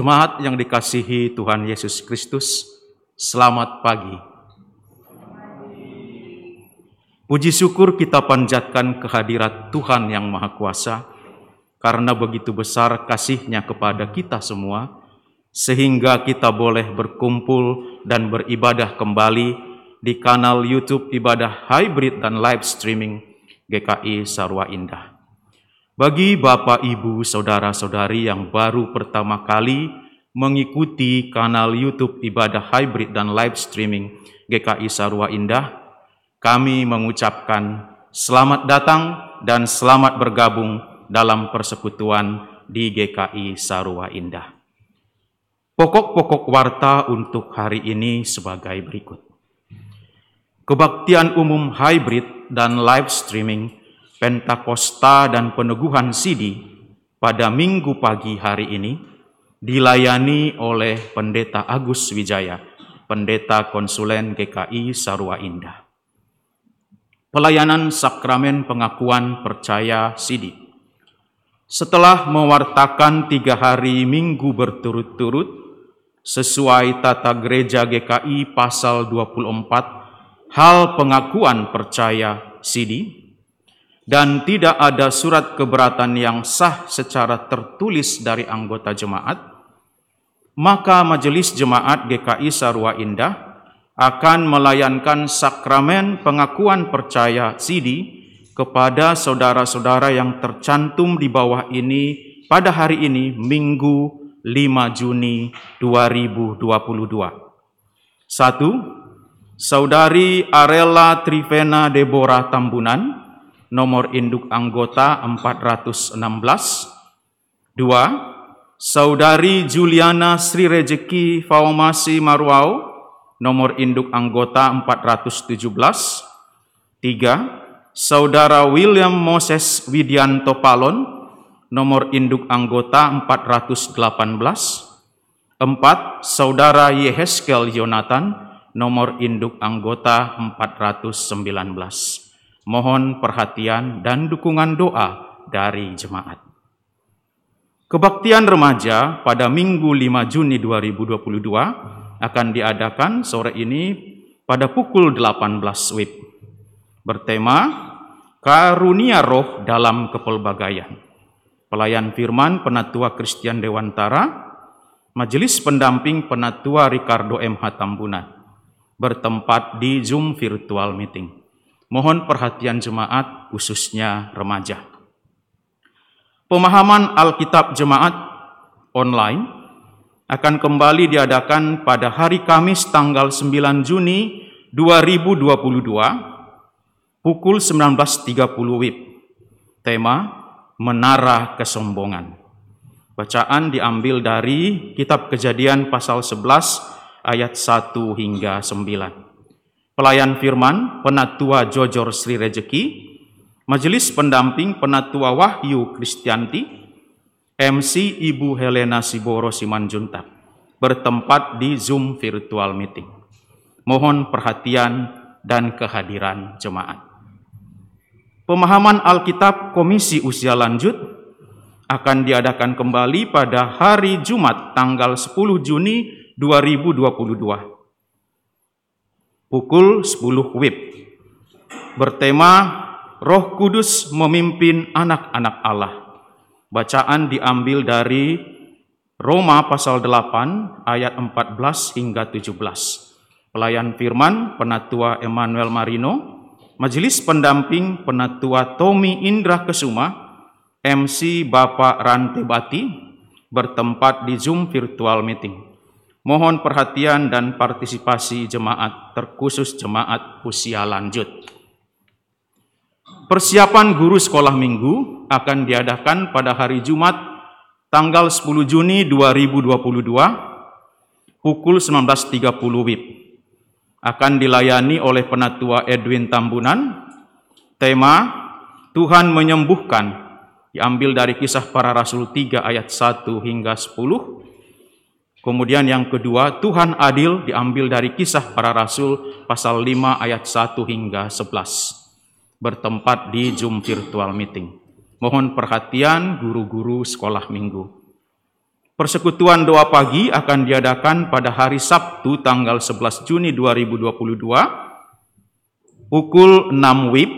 Jemaat yang dikasihi Tuhan Yesus Kristus, selamat pagi. Puji syukur kita panjatkan kehadirat Tuhan yang Maha Kuasa, karena begitu besar kasihnya kepada kita semua, sehingga kita boleh berkumpul dan beribadah kembali di kanal YouTube ibadah hybrid dan live streaming GKI Sarwa Indah. Bagi Bapak, Ibu, Saudara-saudari yang baru pertama kali mengikuti kanal YouTube ibadah hybrid dan live streaming GKI Sarwa Indah, kami mengucapkan selamat datang dan selamat bergabung dalam persekutuan di GKI Sarwa Indah. Pokok-pokok warta untuk hari ini sebagai berikut. Kebaktian umum hybrid dan live streaming Pentakosta dan peneguhan Sidi pada minggu pagi hari ini dilayani oleh Pendeta Agus Wijaya, Pendeta Konsulen GKI Sarua Indah. Pelayanan Sakramen Pengakuan Percaya Sidi. Setelah mewartakan tiga hari minggu berturut-turut, sesuai tata gereja GKI pasal 24, hal pengakuan percaya Sidi, dan tidak ada surat keberatan yang sah secara tertulis dari anggota jemaat, maka Majelis Jemaat GKI Sarwa Indah akan melayankan sakramen pengakuan percaya Sidi kepada saudara-saudara yang tercantum di bawah ini pada hari ini Minggu 5 Juni 2022. Satu, Saudari Arela Trivena Deborah Tambunan, nomor induk anggota 416. Dua, Saudari Juliana Sri Rejeki Faumasi Marwau, nomor induk anggota 417. Tiga, Saudara William Moses Widianto Palon, nomor induk anggota 418. Empat, Saudara Yeheskel Yonatan, nomor induk anggota 419. Mohon perhatian dan dukungan doa dari jemaat. Kebaktian remaja pada Minggu 5 Juni 2022 akan diadakan sore ini pada pukul 18 WIB. Bertema Karunia Roh dalam Kepelbagaian. Pelayan firman Penatua Kristian Dewantara, Majelis Pendamping Penatua Ricardo M. Hatambunan, bertempat di Zoom Virtual Meeting. Mohon perhatian jemaat, khususnya remaja. Pemahaman Alkitab jemaat online akan kembali diadakan pada hari Kamis tanggal 9 Juni 2022 pukul 19.30 WIB. Tema Menara Kesombongan. Bacaan diambil dari Kitab Kejadian pasal 11 ayat 1 hingga 9 pelayan firman, penatua Jojor Sri Rejeki, majelis pendamping penatua Wahyu Kristianti, MC Ibu Helena Siboro Simanjuntak, bertempat di Zoom virtual meeting. Mohon perhatian dan kehadiran jemaat. Pemahaman Alkitab Komisi Usia Lanjut akan diadakan kembali pada hari Jumat tanggal 10 Juni 2022 pukul 10 WIB bertema Roh Kudus memimpin anak-anak Allah. Bacaan diambil dari Roma pasal 8 ayat 14 hingga 17. Pelayan firman Penatua Emmanuel Marino, Majelis Pendamping Penatua Tommy Indra Kesuma, MC Bapak Rantebati bertempat di Zoom virtual meeting. Mohon perhatian dan partisipasi jemaat, terkhusus jemaat usia lanjut. Persiapan guru sekolah minggu akan diadakan pada hari Jumat tanggal 10 Juni 2022 pukul 19.30 WIB. Akan dilayani oleh penatua Edwin Tambunan. Tema Tuhan menyembuhkan diambil dari kisah para rasul 3 ayat 1 hingga 10 Kemudian yang kedua, Tuhan adil diambil dari kisah para rasul pasal 5 ayat 1 hingga 11. Bertempat di Zoom virtual meeting. Mohon perhatian guru-guru sekolah minggu. Persekutuan doa pagi akan diadakan pada hari Sabtu tanggal 11 Juni 2022 pukul 6 WIB.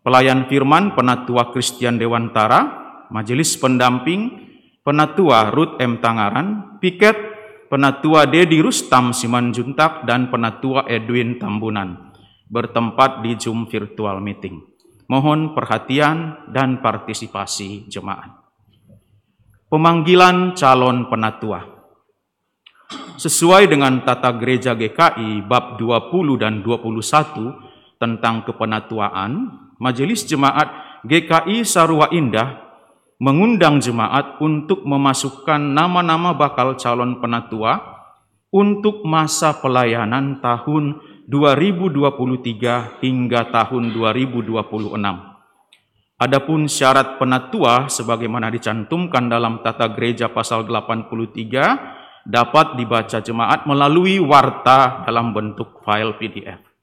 Pelayan firman Penatua Kristian Dewantara, Majelis Pendamping Penatua Ruth M. Tangaran, Piket Penatua Dedi Rustam Simanjuntak dan Penatua Edwin Tambunan bertempat di Zoom virtual meeting. Mohon perhatian dan partisipasi jemaat. Pemanggilan calon penatua. Sesuai dengan tata gereja GKI bab 20 dan 21 tentang kepenatuaan, Majelis Jemaat GKI Sarua Indah mengundang jemaat untuk memasukkan nama-nama bakal calon penatua untuk masa pelayanan tahun 2023 hingga tahun 2026. Adapun syarat penatua sebagaimana dicantumkan dalam tata gereja pasal 83 dapat dibaca jemaat melalui warta dalam bentuk file PDF.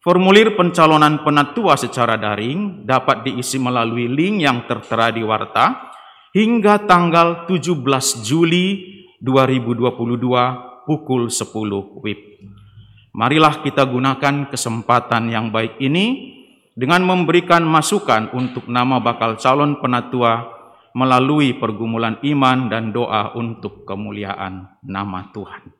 Formulir pencalonan penatua secara daring dapat diisi melalui link yang tertera di warta hingga tanggal 17 Juli 2022 pukul 10 WIB. Marilah kita gunakan kesempatan yang baik ini dengan memberikan masukan untuk nama bakal calon penatua melalui pergumulan iman dan doa untuk kemuliaan nama Tuhan.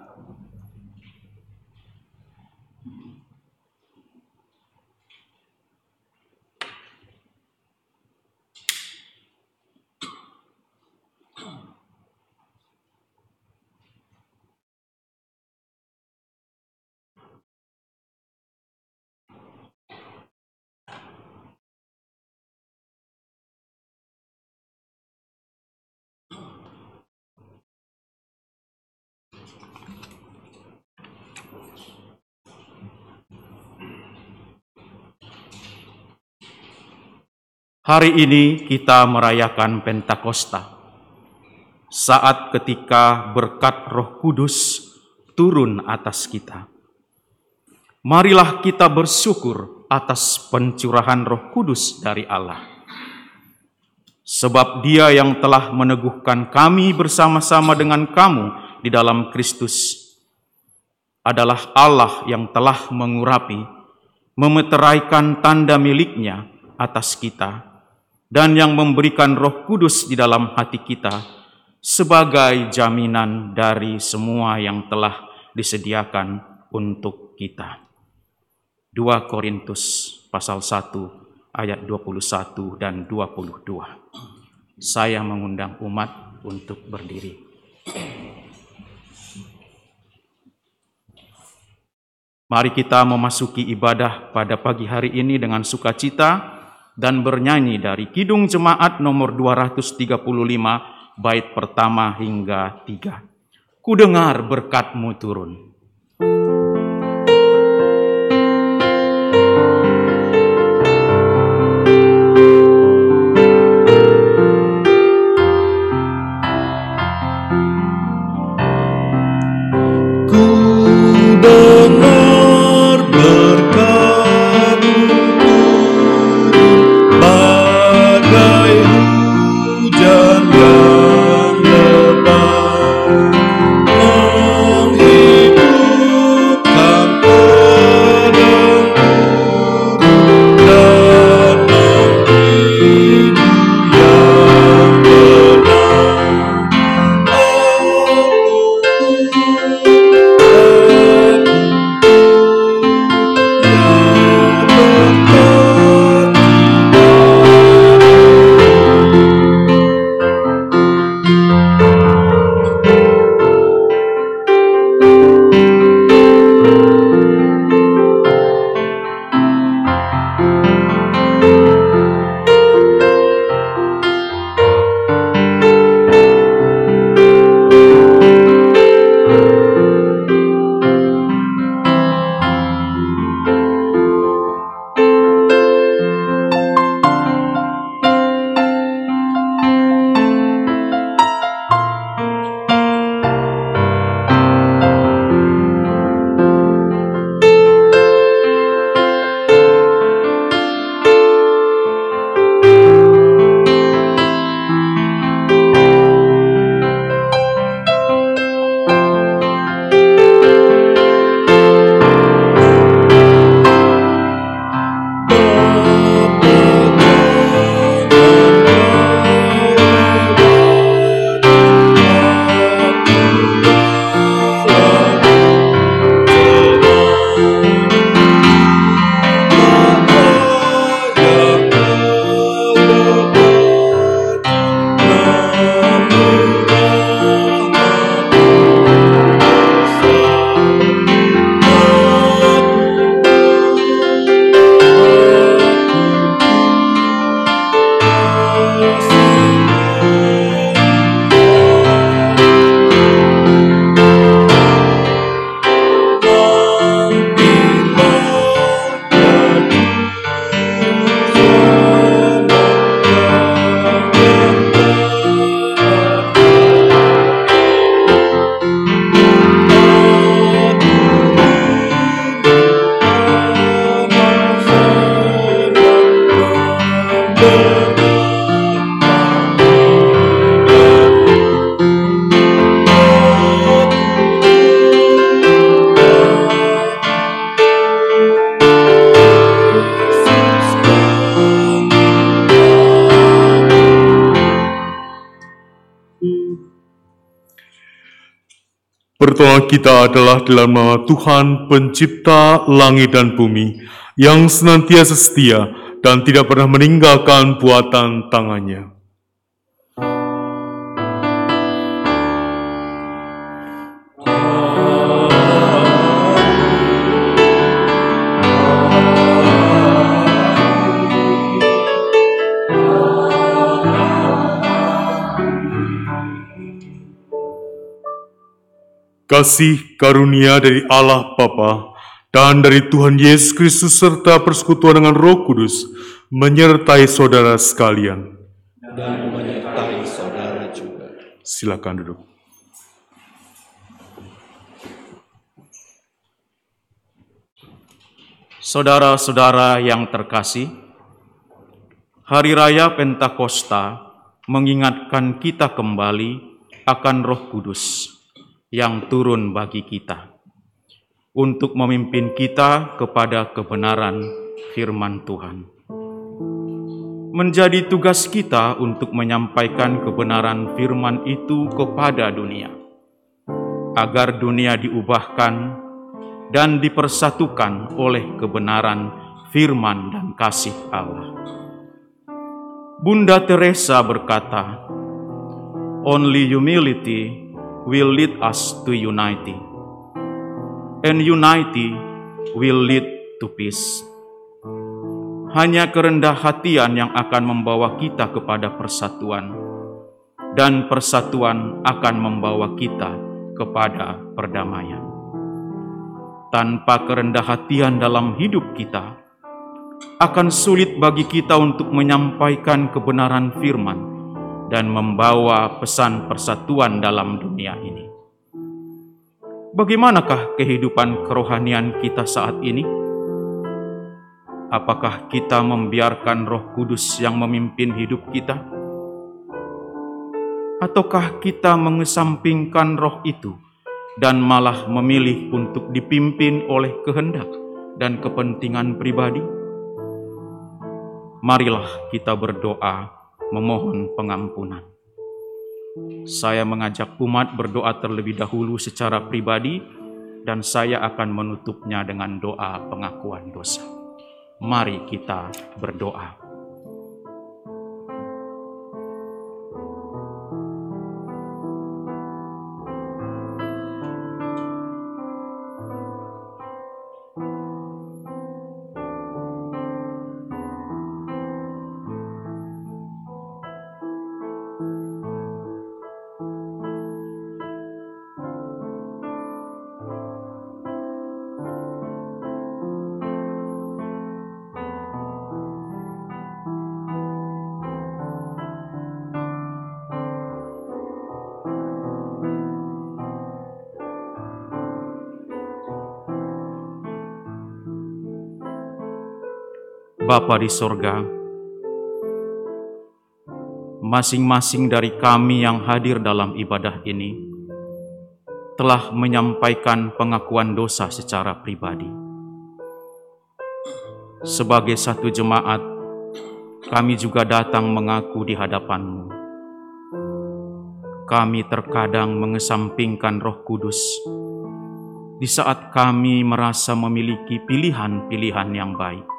Hari ini kita merayakan Pentakosta, saat ketika berkat Roh Kudus turun atas kita. Marilah kita bersyukur atas pencurahan Roh Kudus dari Allah. Sebab Dia yang telah meneguhkan kami bersama-sama dengan kamu di dalam Kristus adalah Allah yang telah mengurapi, memeteraikan tanda miliknya atas kita dan yang memberikan Roh Kudus di dalam hati kita sebagai jaminan dari semua yang telah disediakan untuk kita. 2 Korintus pasal 1 ayat 21 dan 22. Saya mengundang umat untuk berdiri. Mari kita memasuki ibadah pada pagi hari ini dengan sukacita dan bernyanyi dari Kidung Jemaat nomor 235 bait pertama hingga tiga. Ku dengar berkatmu turun. Menghiburku Pertolongan kita adalah dalam nama Tuhan pencipta langit dan bumi yang senantiasa setia dan tidak pernah meninggalkan buatan tangannya. Kasih karunia dari Allah Bapa dan dari Tuhan Yesus Kristus serta persekutuan dengan Roh Kudus menyertai saudara sekalian. Dan menyertai saudara juga. Silakan duduk. Saudara-saudara yang terkasih, Hari Raya Pentakosta mengingatkan kita kembali akan Roh Kudus yang turun bagi kita untuk memimpin kita kepada kebenaran firman Tuhan. Menjadi tugas kita untuk menyampaikan kebenaran firman itu kepada dunia, agar dunia diubahkan dan dipersatukan oleh kebenaran firman dan kasih Allah. Bunda Teresa berkata, "Only humility will lead us to unity, and unity will lead to peace. Hanya kerendah hatian yang akan membawa kita kepada persatuan, dan persatuan akan membawa kita kepada perdamaian. Tanpa kerendah hatian dalam hidup kita, akan sulit bagi kita untuk menyampaikan kebenaran firman dan membawa pesan persatuan dalam dunia ini. Bagaimanakah kehidupan kerohanian kita saat ini? Apakah kita membiarkan Roh Kudus yang memimpin hidup kita? Ataukah kita mengesampingkan roh itu dan malah memilih untuk dipimpin oleh kehendak dan kepentingan pribadi? Marilah kita berdoa memohon pengampunan. Saya mengajak umat berdoa terlebih dahulu secara pribadi dan saya akan menutupnya dengan doa pengakuan dosa. Mari kita berdoa. Bapa di sorga, masing-masing dari kami yang hadir dalam ibadah ini telah menyampaikan pengakuan dosa secara pribadi. Sebagai satu jemaat, kami juga datang mengaku di hadapanmu. Kami terkadang mengesampingkan roh kudus di saat kami merasa memiliki pilihan-pilihan yang baik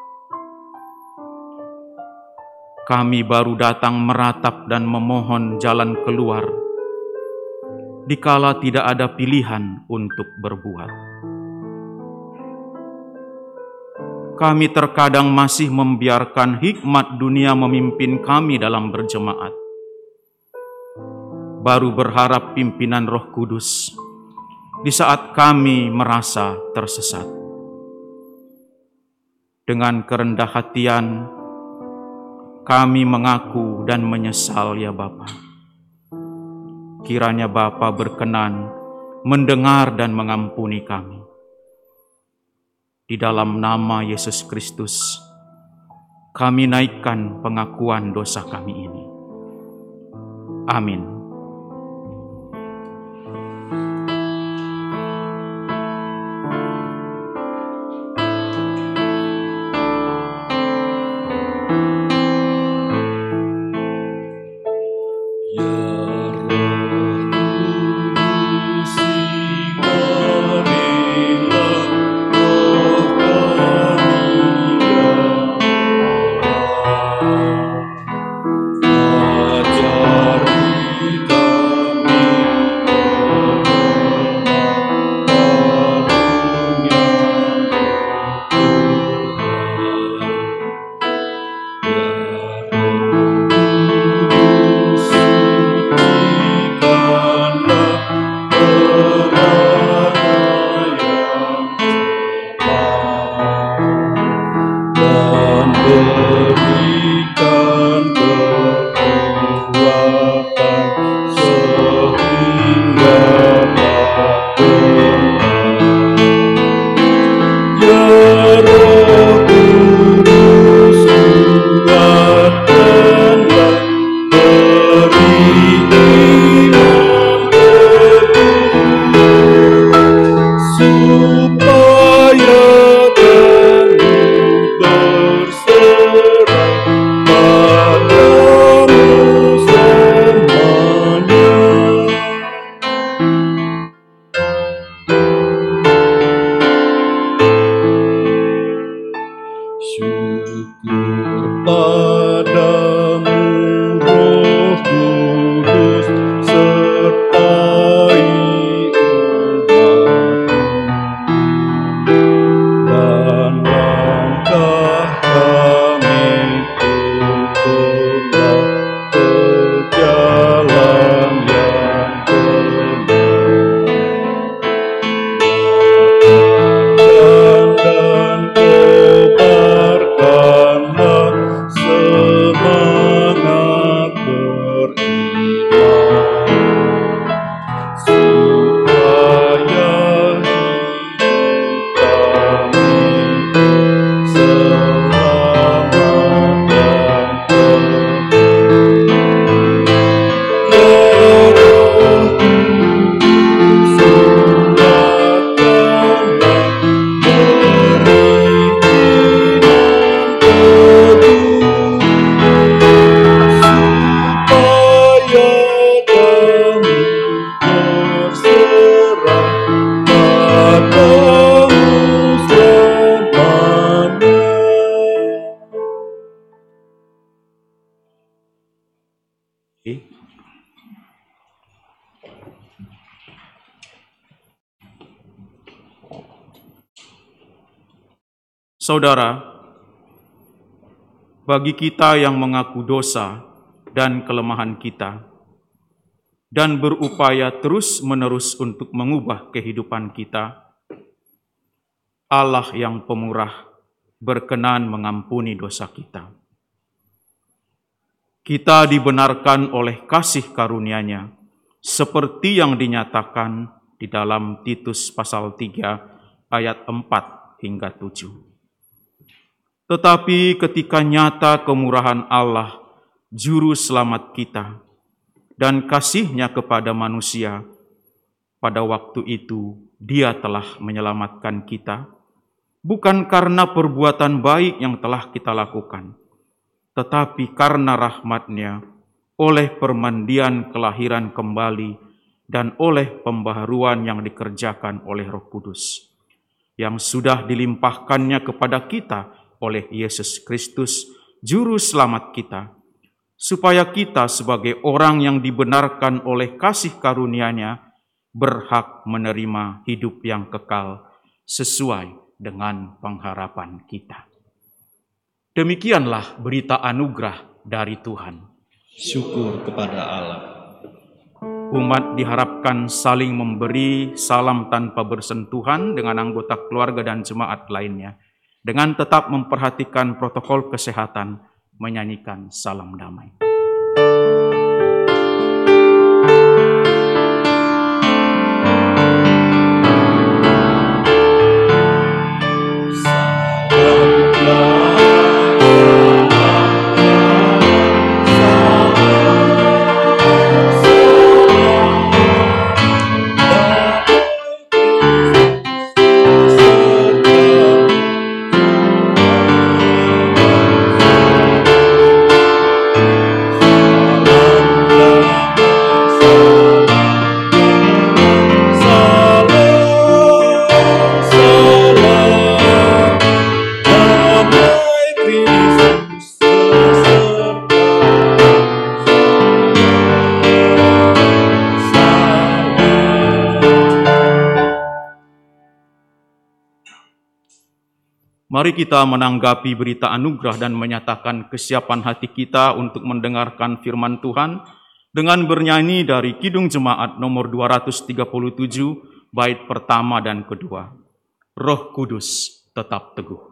kami baru datang meratap dan memohon jalan keluar, dikala tidak ada pilihan untuk berbuat. Kami terkadang masih membiarkan hikmat dunia memimpin kami dalam berjemaat. Baru berharap pimpinan Roh Kudus di saat kami merasa tersesat. Dengan kerendah hatian, kami mengaku dan menyesal ya Bapa. Kiranya Bapa berkenan mendengar dan mengampuni kami. Di dalam nama Yesus Kristus, kami naikkan pengakuan dosa kami ini. Amin. Saudara, bagi kita yang mengaku dosa dan kelemahan kita, dan berupaya terus-menerus untuk mengubah kehidupan kita, Allah yang pemurah berkenan mengampuni dosa kita. Kita dibenarkan oleh kasih karunia-Nya, seperti yang dinyatakan di dalam Titus pasal 3 ayat 4 hingga 7. Tetapi ketika nyata kemurahan Allah, juru selamat kita, dan kasihnya kepada manusia, pada waktu itu dia telah menyelamatkan kita, bukan karena perbuatan baik yang telah kita lakukan, tetapi karena rahmatnya oleh permandian kelahiran kembali dan oleh pembaharuan yang dikerjakan oleh roh kudus, yang sudah dilimpahkannya kepada kita oleh Yesus Kristus, Juru Selamat kita, supaya kita sebagai orang yang dibenarkan oleh kasih karunia-Nya berhak menerima hidup yang kekal sesuai dengan pengharapan kita. Demikianlah berita anugerah dari Tuhan. Syukur kepada Allah. Umat diharapkan saling memberi salam tanpa bersentuhan dengan anggota keluarga dan jemaat lainnya, dengan tetap memperhatikan protokol kesehatan, menyanyikan salam damai. Mari kita menanggapi berita anugerah dan menyatakan kesiapan hati kita untuk mendengarkan firman Tuhan dengan bernyanyi dari Kidung Jemaat nomor 237 bait pertama dan kedua. Roh Kudus tetap teguh.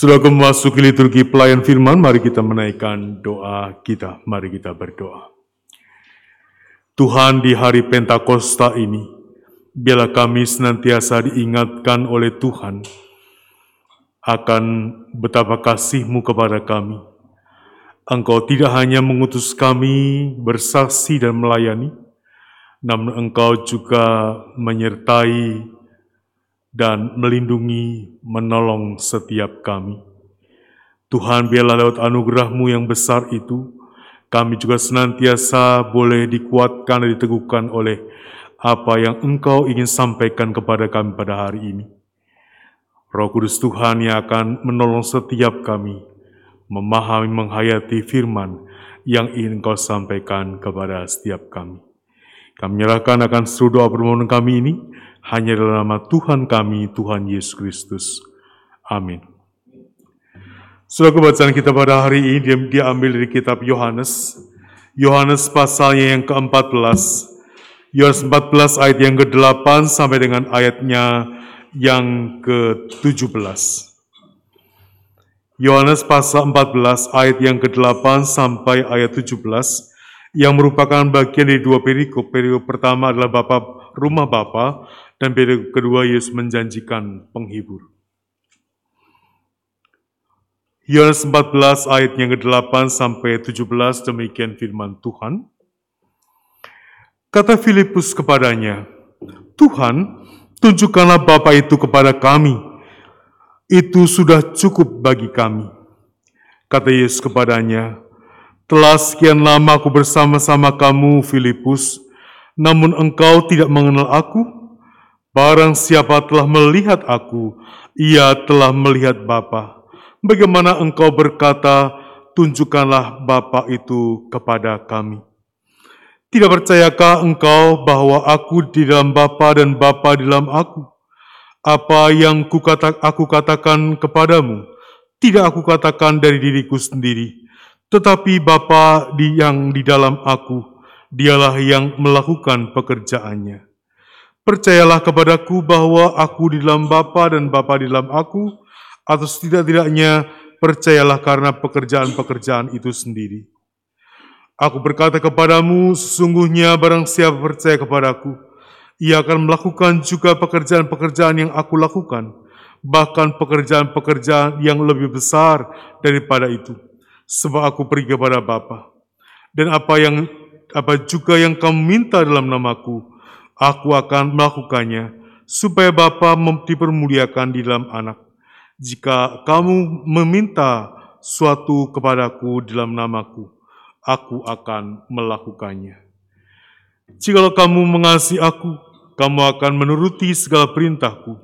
Sudah memasuki liturgi pelayan firman, mari kita menaikkan doa kita. Mari kita berdoa. Tuhan di hari Pentakosta ini, biarlah kami senantiasa diingatkan oleh Tuhan akan betapa kasih-Mu kepada kami. Engkau tidak hanya mengutus kami bersaksi dan melayani, namun Engkau juga menyertai dan melindungi, menolong setiap kami. Tuhan, biarlah lewat anugerah-Mu yang besar itu, kami juga senantiasa boleh dikuatkan dan diteguhkan oleh apa yang Engkau ingin sampaikan kepada kami pada hari ini. Roh Kudus Tuhan yang akan menolong setiap kami memahami, menghayati firman yang ingin Engkau sampaikan kepada setiap kami. Kami menyerahkan akan seluruh doa permohonan kami ini hanya dalam nama Tuhan kami, Tuhan Yesus Kristus. Amin. Surah kebacaan kita pada hari ini dia diambil dari kitab Yohanes. Yohanes pasalnya yang ke-14. Yohanes 14 ayat yang ke-8 sampai dengan ayatnya yang ke-17. Yohanes pasal 14 ayat yang ke-8 sampai ayat 17 yang merupakan bagian dari dua perikop. Perikop pertama adalah Bapa rumah Bapa dan perikop kedua Yesus menjanjikan penghibur. Yohanes 14 ayat yang ke-8 sampai 17 demikian firman Tuhan. Kata Filipus kepadanya, Tuhan, tunjukkanlah Bapa itu kepada kami. Itu sudah cukup bagi kami. Kata Yesus kepadanya, telah sekian lama aku bersama-sama kamu, Filipus, namun engkau tidak mengenal aku. Barang siapa telah melihat aku, ia telah melihat Bapa. Bagaimana engkau berkata, tunjukkanlah Bapa itu kepada kami. Tidak percayakah engkau bahwa aku di dalam Bapa dan Bapa di dalam aku? Apa yang kukata, aku katakan kepadamu, tidak aku katakan dari diriku sendiri, tetapi Bapa yang di dalam aku, dialah yang melakukan pekerjaannya. Percayalah kepadaku bahwa aku di dalam Bapa dan Bapa di dalam aku, atau setidak-tidaknya percayalah karena pekerjaan-pekerjaan itu sendiri. Aku berkata kepadamu, sesungguhnya barang siapa percaya kepadaku, ia akan melakukan juga pekerjaan-pekerjaan yang aku lakukan, bahkan pekerjaan-pekerjaan yang lebih besar daripada itu, sebab aku pergi kepada Bapa. Dan apa yang apa juga yang kamu minta dalam namaku, aku akan melakukannya, supaya Bapa dipermuliakan di dalam anak. Jika kamu meminta suatu kepadaku dalam namaku, aku akan melakukannya. Jikalau kamu mengasihi aku, kamu akan menuruti segala perintahku.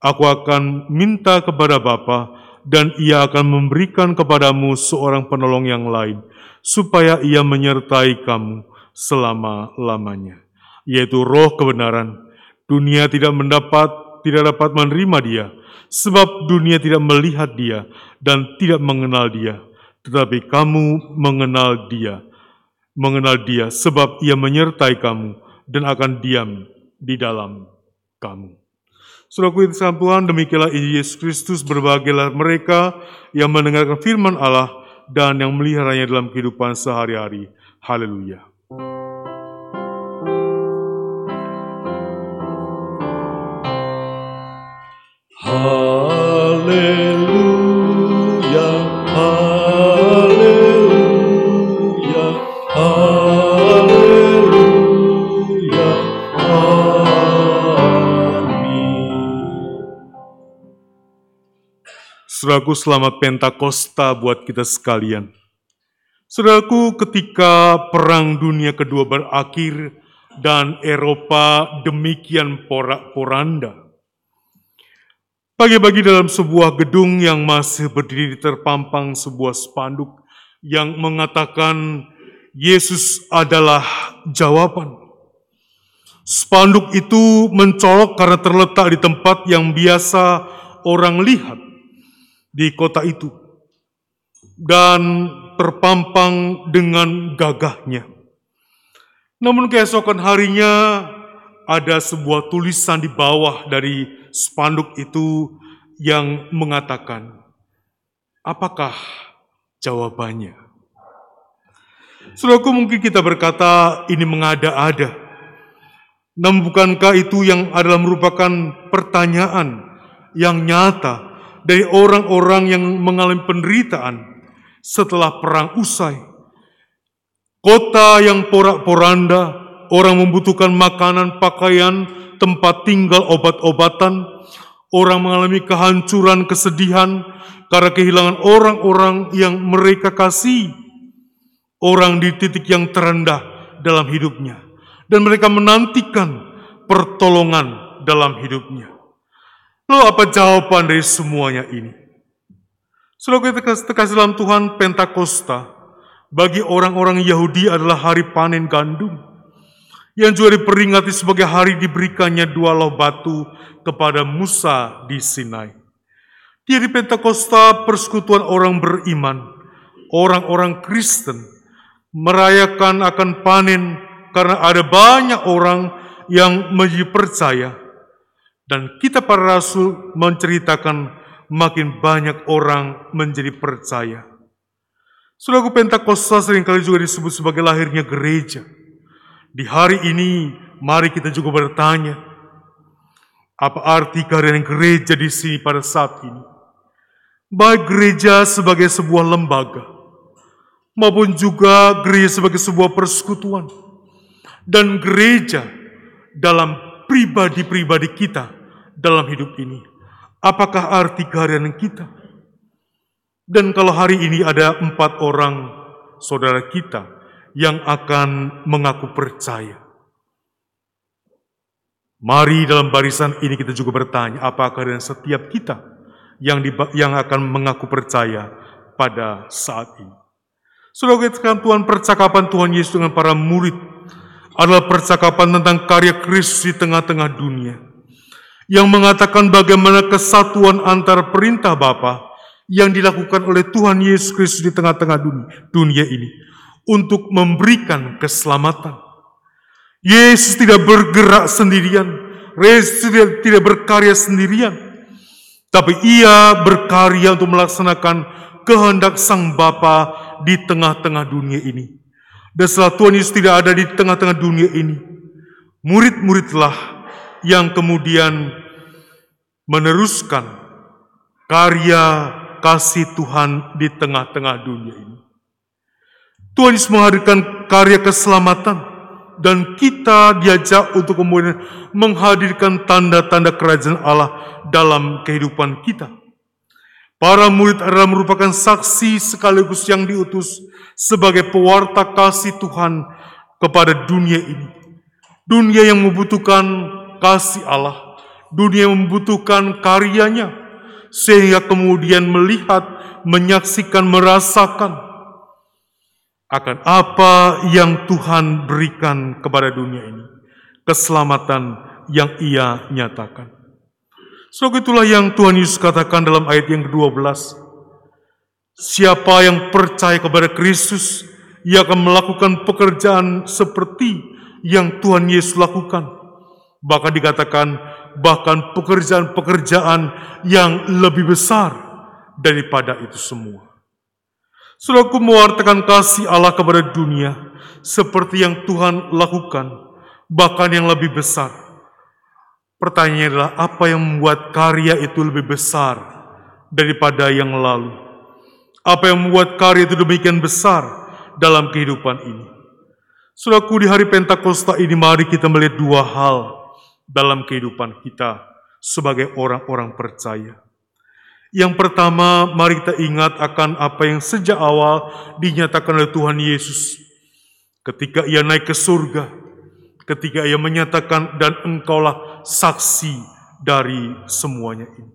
Aku akan minta kepada Bapa dan ia akan memberikan kepadamu seorang penolong yang lain, supaya ia menyertai kamu selama-lamanya, yaitu roh kebenaran. Dunia tidak mendapat, tidak dapat menerima dia, sebab dunia tidak melihat dia dan tidak mengenal dia, tetapi kamu mengenal dia, mengenal dia sebab ia menyertai kamu dan akan diam di dalam kamu. Saudaraku yang Tuhan, demikianlah Yesus Kristus berbahagialah mereka yang mendengarkan firman Allah dan yang meliharanya dalam kehidupan sehari-hari. Haleluya. Saudaraku selamat Pentakosta buat kita sekalian. Saudaraku ketika Perang Dunia Kedua berakhir dan Eropa demikian porak-poranda. Pagi-pagi dalam sebuah gedung yang masih berdiri terpampang sebuah spanduk yang mengatakan Yesus adalah jawaban. Spanduk itu mencolok karena terletak di tempat yang biasa orang lihat di kota itu dan terpampang dengan gagahnya. Namun keesokan harinya ada sebuah tulisan di bawah dari spanduk itu yang mengatakan, apakah jawabannya? Saudaraku mungkin kita berkata ini mengada-ada. Namun bukankah itu yang adalah merupakan pertanyaan yang nyata dari orang-orang yang mengalami penderitaan setelah perang usai. Kota yang porak-poranda, orang membutuhkan makanan, pakaian, tempat tinggal, obat-obatan, orang mengalami kehancuran, kesedihan karena kehilangan orang-orang yang mereka kasih. Orang di titik yang terendah dalam hidupnya dan mereka menantikan pertolongan dalam hidupnya. Lalu apa jawaban dari semuanya ini? Saudara kita terkasih dalam Tuhan Pentakosta bagi orang-orang Yahudi adalah hari panen gandum yang juga diperingati sebagai hari diberikannya dua loh batu kepada Musa di Sinai. Di Pentakosta persekutuan orang beriman, orang-orang Kristen merayakan akan panen karena ada banyak orang yang menjadi percaya dan kita para rasul menceritakan makin banyak orang menjadi percaya. Sulaku Pentakosta sering kali juga disebut sebagai lahirnya gereja. Di hari ini, mari kita juga bertanya, apa arti kehadiran gereja di sini pada saat ini? Baik gereja sebagai sebuah lembaga, maupun juga gereja sebagai sebuah persekutuan dan gereja dalam pribadi-pribadi kita dalam hidup ini. Apakah arti kehadiran kita? Dan kalau hari ini ada empat orang saudara kita yang akan mengaku percaya. Mari dalam barisan ini kita juga bertanya, apakah dengan setiap kita yang, di, yang akan mengaku percaya pada saat ini? Sudah kita Tuhan percakapan Tuhan Yesus dengan para murid adalah percakapan tentang karya Kristus di tengah-tengah dunia yang mengatakan bagaimana kesatuan antara perintah Bapa yang dilakukan oleh Tuhan Yesus Kristus di tengah-tengah dunia ini untuk memberikan keselamatan. Yesus tidak bergerak sendirian, Yesus tidak, berkarya sendirian, tapi ia berkarya untuk melaksanakan kehendak Sang Bapa di tengah-tengah dunia ini. Dan setelah Tuhan Yesus tidak ada di tengah-tengah dunia ini, murid-muridlah yang kemudian meneruskan karya kasih Tuhan di tengah-tengah dunia ini. Tuhan Yesus menghadirkan karya keselamatan dan kita diajak untuk kemudian menghadirkan tanda-tanda kerajaan Allah dalam kehidupan kita. Para murid adalah merupakan saksi sekaligus yang diutus sebagai pewarta kasih Tuhan kepada dunia ini. Dunia yang membutuhkan kasih Allah, dunia yang membutuhkan karyanya, sehingga kemudian melihat, menyaksikan, merasakan akan apa yang Tuhan berikan kepada dunia ini. Keselamatan yang ia nyatakan. So itulah yang Tuhan Yesus katakan dalam ayat yang ke-12. Siapa yang percaya kepada Kristus, ia akan melakukan pekerjaan seperti yang Tuhan Yesus lakukan. Bahkan dikatakan, bahkan pekerjaan-pekerjaan yang lebih besar daripada itu semua. Saudaraku mewartakan kasih Allah kepada dunia seperti yang Tuhan lakukan, bahkan yang lebih besar Pertanyaannya adalah apa yang membuat karya itu lebih besar daripada yang lalu? Apa yang membuat karya itu demikian besar dalam kehidupan ini? Sudahku di hari Pentakosta ini mari kita melihat dua hal dalam kehidupan kita sebagai orang-orang percaya. Yang pertama, mari kita ingat akan apa yang sejak awal dinyatakan oleh Tuhan Yesus ketika ia naik ke surga, ketika ia menyatakan dan engkaulah saksi dari semuanya ini.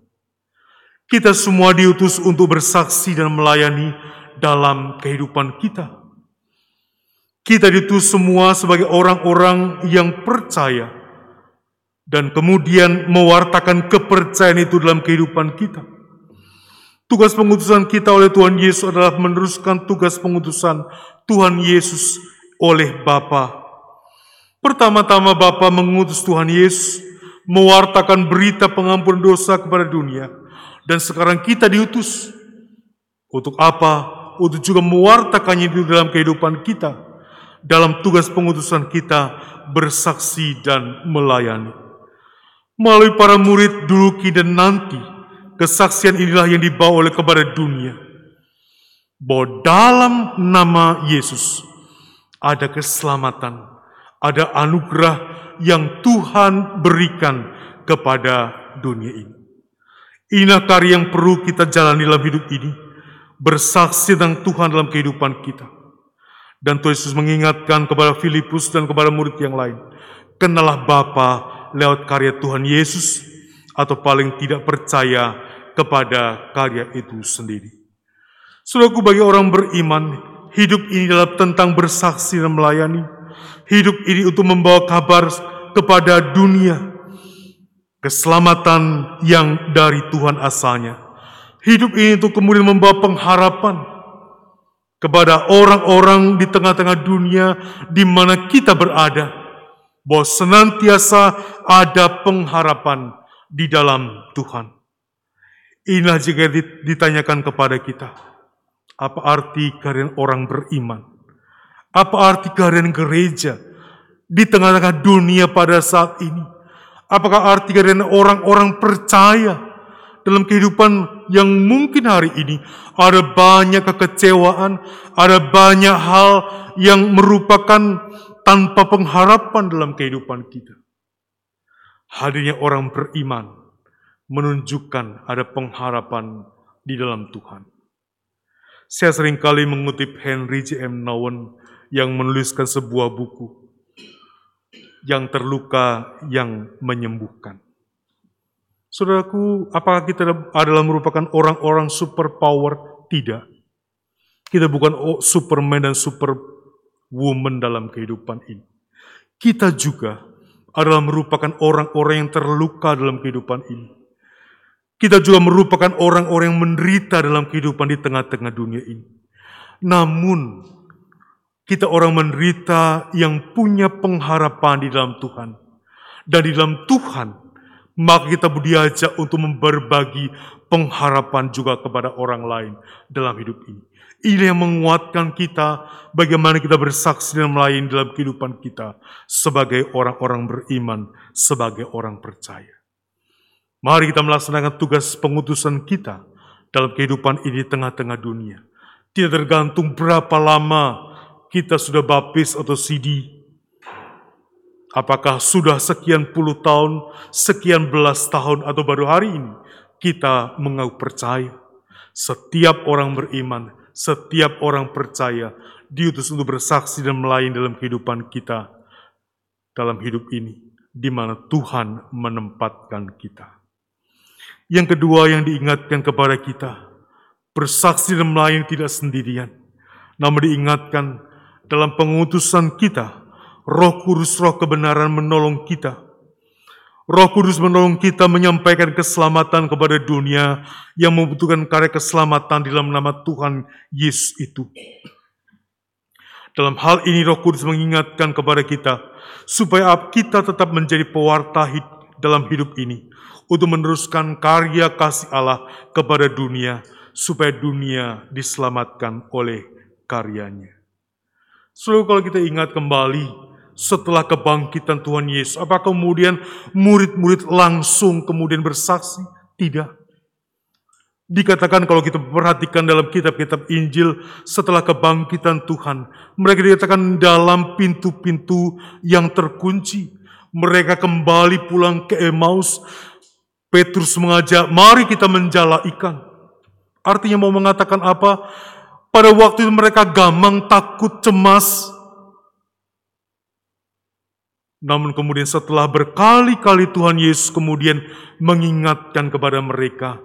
Kita semua diutus untuk bersaksi dan melayani dalam kehidupan kita. Kita diutus semua sebagai orang-orang yang percaya dan kemudian mewartakan kepercayaan itu dalam kehidupan kita. Tugas pengutusan kita oleh Tuhan Yesus adalah meneruskan tugas pengutusan Tuhan Yesus oleh Bapa. Pertama-tama Bapa mengutus Tuhan Yesus mewartakan berita pengampunan dosa kepada dunia. Dan sekarang kita diutus. Untuk apa? Untuk juga mewartakannya di dalam kehidupan kita. Dalam tugas pengutusan kita bersaksi dan melayani. Melalui para murid dulu, kini, dan nanti, kesaksian inilah yang dibawa oleh kepada dunia. Bahwa dalam nama Yesus ada keselamatan, ada anugerah yang Tuhan berikan kepada dunia ini. Inilah karya yang perlu kita jalani dalam hidup ini, bersaksi tentang Tuhan dalam kehidupan kita. Dan Tuhan Yesus mengingatkan kepada Filipus dan kepada murid yang lain, kenalah Bapa lewat karya Tuhan Yesus, atau paling tidak percaya kepada karya itu sendiri. Saudaraku bagi orang beriman, hidup ini adalah tentang bersaksi dan melayani. Hidup ini untuk membawa kabar kepada dunia. Keselamatan yang dari Tuhan asalnya. Hidup ini untuk kemudian membawa pengharapan kepada orang-orang di tengah-tengah dunia di mana kita berada. Bahwa senantiasa ada pengharapan di dalam Tuhan. Inilah jika ditanyakan kepada kita apa arti kalian orang beriman? Apa arti kalian gereja di tengah-tengah dunia pada saat ini? Apakah arti kalian orang-orang percaya dalam kehidupan yang mungkin hari ini ada banyak kekecewaan, ada banyak hal yang merupakan tanpa pengharapan dalam kehidupan kita. Hadirnya orang beriman menunjukkan ada pengharapan di dalam Tuhan. Saya sering kali mengutip Henry J. M. Nowen yang menuliskan sebuah buku yang terluka yang menyembuhkan. Saudaraku, apakah kita adalah merupakan orang-orang superpower? Tidak. Kita bukan superman dan superwoman dalam kehidupan ini. Kita juga adalah merupakan orang-orang yang terluka dalam kehidupan ini. Kita juga merupakan orang-orang yang menderita dalam kehidupan di tengah-tengah dunia ini. Namun, kita orang menderita yang punya pengharapan di dalam Tuhan. Dan di dalam Tuhan, maka kita diajak untuk berbagi pengharapan juga kepada orang lain dalam hidup ini. Ini yang menguatkan kita bagaimana kita bersaksi dan melayani dalam kehidupan kita sebagai orang-orang beriman, sebagai orang percaya. Mari kita melaksanakan tugas pengutusan kita dalam kehidupan ini tengah-tengah dunia. Tidak tergantung berapa lama kita sudah baptis atau CD. Apakah sudah sekian puluh tahun, sekian belas tahun, atau baru hari ini kita mengaku percaya. Setiap orang beriman, setiap orang percaya diutus untuk bersaksi dan melayani dalam kehidupan kita dalam hidup ini, di mana Tuhan menempatkan kita. Yang kedua yang diingatkan kepada kita, bersaksi dan melayani tidak sendirian, namun diingatkan dalam pengutusan kita, roh kudus roh kebenaran menolong kita. Roh Kudus menolong kita menyampaikan keselamatan kepada dunia yang membutuhkan karya keselamatan dalam nama Tuhan Yesus itu. Dalam hal ini Roh Kudus mengingatkan kepada kita supaya kita tetap menjadi pewarta dalam hidup ini untuk meneruskan karya kasih Allah kepada dunia, supaya dunia diselamatkan oleh karyanya. Selalu kalau kita ingat kembali, setelah kebangkitan Tuhan Yesus, apa kemudian murid-murid langsung kemudian bersaksi? Tidak. Dikatakan kalau kita perhatikan dalam kitab-kitab Injil setelah kebangkitan Tuhan, mereka dikatakan dalam pintu-pintu yang terkunci. Mereka kembali pulang ke Emmaus Petrus mengajak, mari kita menjala ikan. Artinya mau mengatakan apa? Pada waktu itu mereka gamang, takut, cemas. Namun kemudian setelah berkali-kali Tuhan Yesus kemudian mengingatkan kepada mereka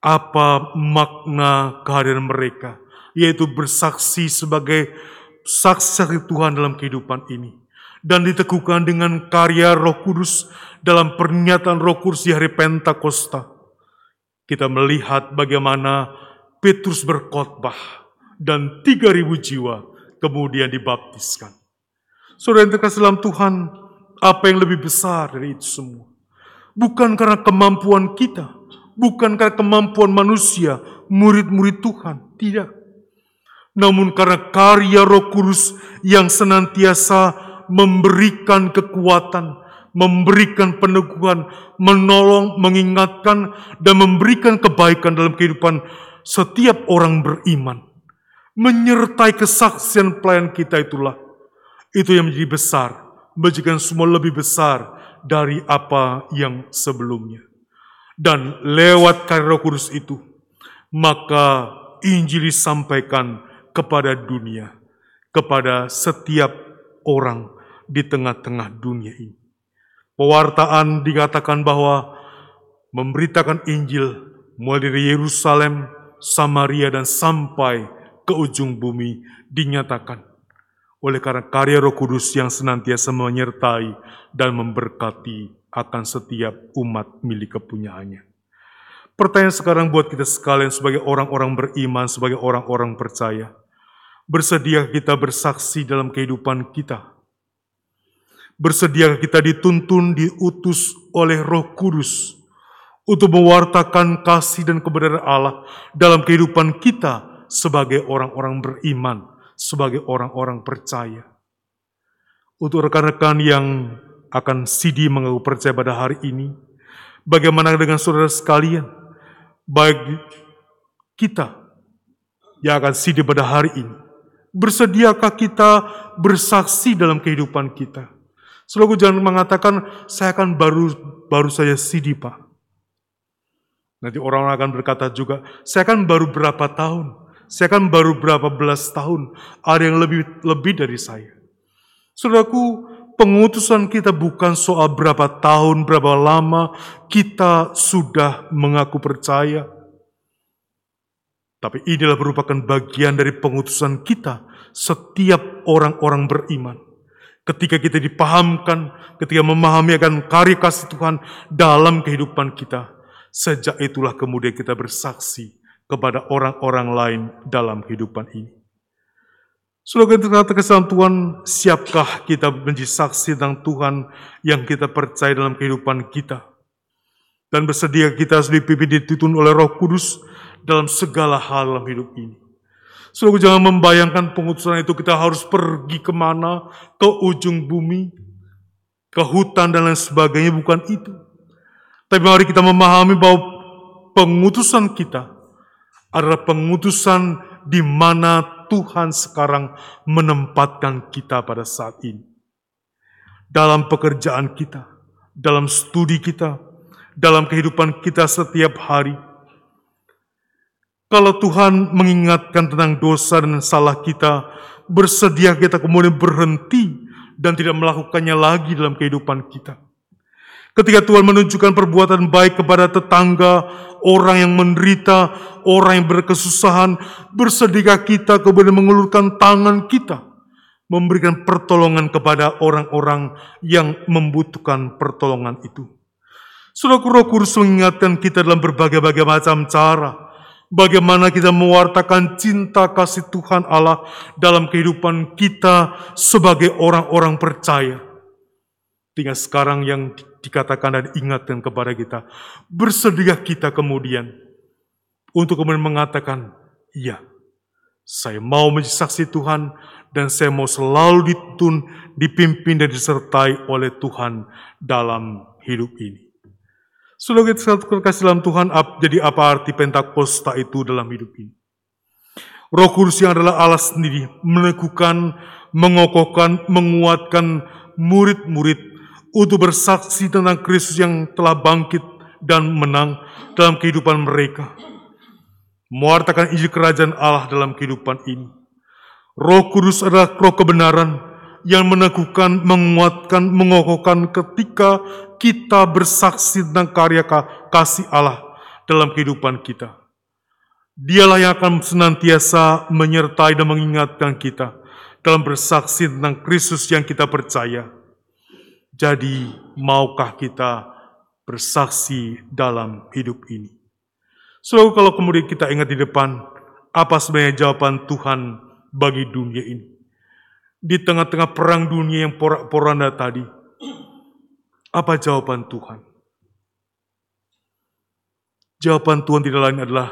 apa makna kehadiran mereka, yaitu bersaksi sebagai saksi Tuhan dalam kehidupan ini dan diteguhkan dengan karya Roh Kudus dalam pernyataan Roh Kudus di hari Pentakosta. Kita melihat bagaimana Petrus berkhotbah dan 3000 jiwa kemudian dibaptiskan. Saudara yang terkasih dalam Tuhan, apa yang lebih besar dari itu semua? bukan karena kemampuan kita, bukan karena kemampuan manusia, murid-murid Tuhan, tidak. Namun karena karya Roh Kudus yang senantiasa memberikan kekuatan, memberikan peneguhan, menolong, mengingatkan, dan memberikan kebaikan dalam kehidupan setiap orang beriman. Menyertai kesaksian pelayan kita itulah. Itu yang menjadi besar, menjadikan semua lebih besar dari apa yang sebelumnya. Dan lewat karya Kudus itu, maka Injil disampaikan kepada dunia, kepada setiap orang di tengah-tengah dunia ini. Pewartaan dikatakan bahwa memberitakan Injil mulai dari Yerusalem, Samaria, dan sampai ke ujung bumi dinyatakan oleh karena karya Roh Kudus yang senantiasa menyertai dan memberkati akan setiap umat milik kepunyaannya. Pertanyaan sekarang buat kita sekalian sebagai orang-orang beriman, sebagai orang-orang percaya. Bersedia kita bersaksi dalam kehidupan kita? Bersedia kita dituntun, diutus oleh roh kudus untuk mewartakan kasih dan kebenaran Allah dalam kehidupan kita sebagai orang-orang beriman, sebagai orang-orang percaya. Untuk rekan-rekan yang akan sidi mengaku percaya pada hari ini, bagaimana dengan saudara sekalian? Bagi kita yang akan sidi pada hari ini, bersediakah kita bersaksi dalam kehidupan kita? Selalu jangan mengatakan, saya akan baru baru saya sidi pak. Nanti orang akan berkata juga, saya kan baru berapa tahun, saya kan baru berapa belas tahun, ada yang lebih lebih dari saya. Saudaraku, pengutusan kita bukan soal berapa tahun, berapa lama kita sudah mengaku percaya. Tapi inilah merupakan bagian dari pengutusan kita, setiap orang-orang beriman. Ketika kita dipahamkan, ketika memahami akan karya kasih Tuhan dalam kehidupan kita, sejak itulah kemudian kita bersaksi kepada orang-orang lain dalam kehidupan ini. Slogan terkata kesan Tuhan, siapkah kita menjadi saksi tentang Tuhan yang kita percaya dalam kehidupan kita? Dan bersedia kita harus dipimpin dituntun oleh roh kudus dalam segala hal dalam hidup ini. Selalu jangan membayangkan pengutusan itu kita harus pergi ke mana, ke ujung bumi, ke hutan dan lain sebagainya, bukan itu. Tapi mari kita memahami bahwa pengutusan kita adalah pengutusan di mana Tuhan sekarang menempatkan kita pada saat ini. Dalam pekerjaan kita, dalam studi kita, dalam kehidupan kita setiap hari, kalau Tuhan mengingatkan tentang dosa dan salah kita, bersedia kita kemudian berhenti dan tidak melakukannya lagi dalam kehidupan kita. Ketika Tuhan menunjukkan perbuatan baik kepada tetangga, orang yang menderita, orang yang berkesusahan, bersedia kita kemudian mengulurkan tangan kita, memberikan pertolongan kepada orang-orang yang membutuhkan pertolongan itu. Saudara Roh Kudus mengingatkan kita dalam berbagai-bagai macam cara, Bagaimana kita mewartakan cinta kasih Tuhan Allah dalam kehidupan kita sebagai orang-orang percaya. Tinggal sekarang yang dikatakan dan ingatkan kepada kita. Bersedia kita kemudian untuk kemudian mengatakan, iya, saya mau menjadi saksi Tuhan dan saya mau selalu ditun, dipimpin dan disertai oleh Tuhan dalam hidup ini. Saudara kita kasih dalam Tuhan, jadi apa arti Pentakosta itu dalam hidup ini? Roh Kudus yang adalah Allah sendiri meneguhkan, mengokohkan, menguatkan murid-murid untuk bersaksi tentang Kristus yang telah bangkit dan menang dalam kehidupan mereka. Mewartakan Injil Kerajaan Allah dalam kehidupan ini. Roh Kudus adalah roh kebenaran yang meneguhkan, menguatkan, mengokohkan ketika kita bersaksi tentang karya kasih Allah dalam kehidupan kita. Dialah yang akan senantiasa menyertai dan mengingatkan kita dalam bersaksi tentang Kristus yang kita percaya. Jadi, maukah kita bersaksi dalam hidup ini? Selalu kalau kemudian kita ingat di depan, apa sebenarnya jawaban Tuhan bagi dunia ini? Di tengah-tengah perang dunia yang porak-poranda tadi, apa jawaban Tuhan? Jawaban Tuhan tidak lain adalah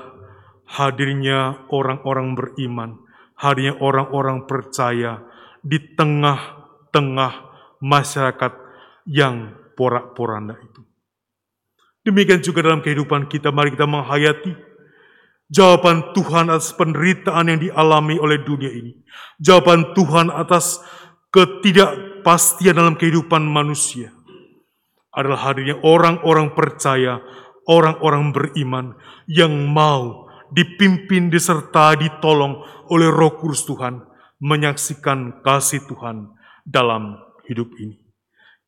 hadirnya orang-orang beriman, hadirnya orang-orang percaya di tengah-tengah masyarakat yang porak-poranda itu. Demikian juga dalam kehidupan kita, mari kita menghayati jawaban Tuhan atas penderitaan yang dialami oleh dunia ini. Jawaban Tuhan atas ketidakpastian dalam kehidupan manusia adalah hadirnya orang-orang percaya, orang-orang beriman yang mau dipimpin, disertai, ditolong oleh Roh Kudus Tuhan menyaksikan kasih Tuhan dalam hidup ini.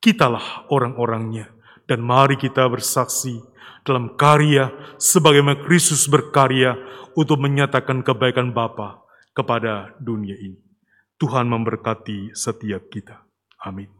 Kitalah orang-orangnya dan mari kita bersaksi dalam karya sebagaimana Kristus berkarya untuk menyatakan kebaikan Bapa kepada dunia ini. Tuhan memberkati setiap kita. Amin.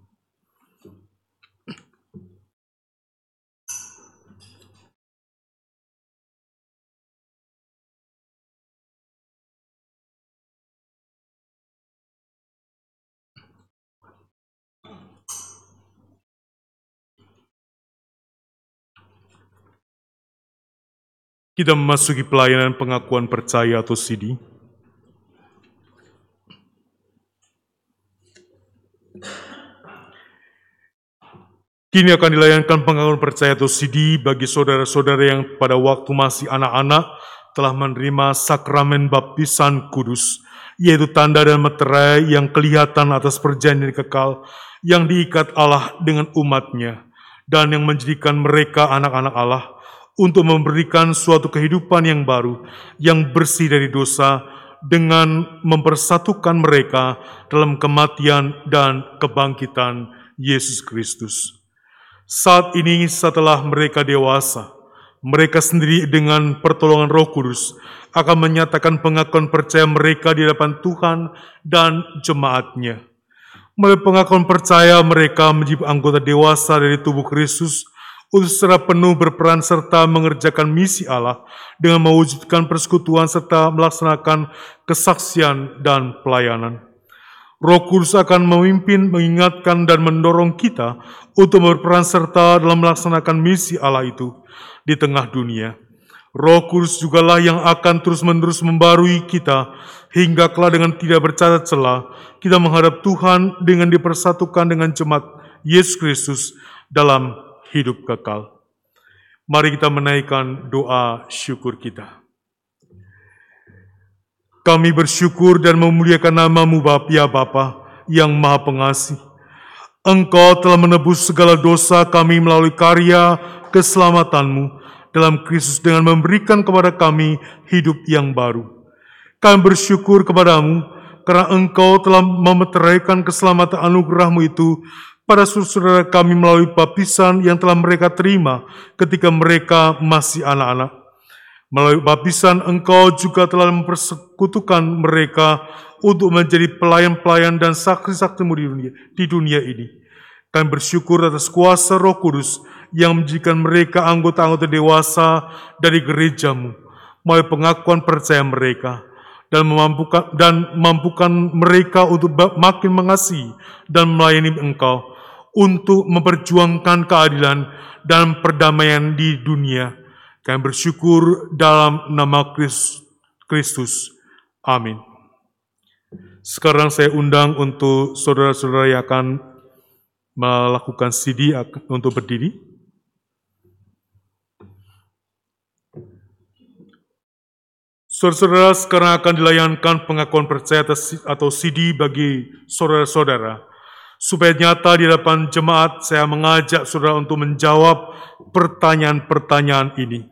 Kita memasuki pelayanan pengakuan percaya atau CD. Kini akan dilayankan pengakuan percaya atau CD bagi saudara-saudara yang pada waktu masih anak-anak telah menerima sakramen baptisan kudus, yaitu tanda dan meterai yang kelihatan atas perjanjian kekal yang diikat Allah dengan umatnya dan yang menjadikan mereka anak-anak Allah untuk memberikan suatu kehidupan yang baru, yang bersih dari dosa, dengan mempersatukan mereka dalam kematian dan kebangkitan Yesus Kristus. Saat ini setelah mereka dewasa, mereka sendiri dengan pertolongan roh kudus akan menyatakan pengakuan percaya mereka di hadapan Tuhan dan jemaatnya. Melalui pengakuan percaya mereka menjadi anggota dewasa dari tubuh Kristus untuk secara penuh berperan serta mengerjakan misi Allah dengan mewujudkan persekutuan serta melaksanakan kesaksian dan pelayanan. Roh Kudus akan memimpin, mengingatkan, dan mendorong kita untuk berperan serta dalam melaksanakan misi Allah itu di tengah dunia. Roh Kudus jugalah yang akan terus-menerus membarui kita hingga kelak dengan tidak bercacat celah kita menghadap Tuhan dengan dipersatukan dengan jemaat Yesus Kristus dalam hidup kekal. Mari kita menaikkan doa syukur kita. Kami bersyukur dan memuliakan namamu Bapa ya Bapa yang maha pengasih. Engkau telah menebus segala dosa kami melalui karya keselamatanmu dalam Kristus dengan memberikan kepada kami hidup yang baru. Kami bersyukur kepadamu karena engkau telah memeteraikan keselamatan anugerahmu itu pada saudara kami melalui baptisan yang telah mereka terima ketika mereka masih anak-anak. Melalui baptisan engkau juga telah mempersekutukan mereka untuk menjadi pelayan-pelayan dan saksi-saksimu di dunia, di dunia ini. Kami bersyukur atas kuasa roh kudus yang menjadikan mereka anggota-anggota dewasa dari gerejamu melalui pengakuan percaya mereka dan memampukan dan mampukan mereka untuk makin mengasihi dan melayani engkau untuk memperjuangkan keadilan dan perdamaian di dunia kami bersyukur dalam nama Kristus. Amin. Sekarang saya undang untuk saudara-saudara yang akan melakukan CD untuk berdiri. Saudara-saudara sekarang akan dilayankan pengakuan percaya atau CD bagi saudara-saudara. Supaya nyata di hadapan jemaat, saya mengajak saudara untuk menjawab pertanyaan-pertanyaan ini.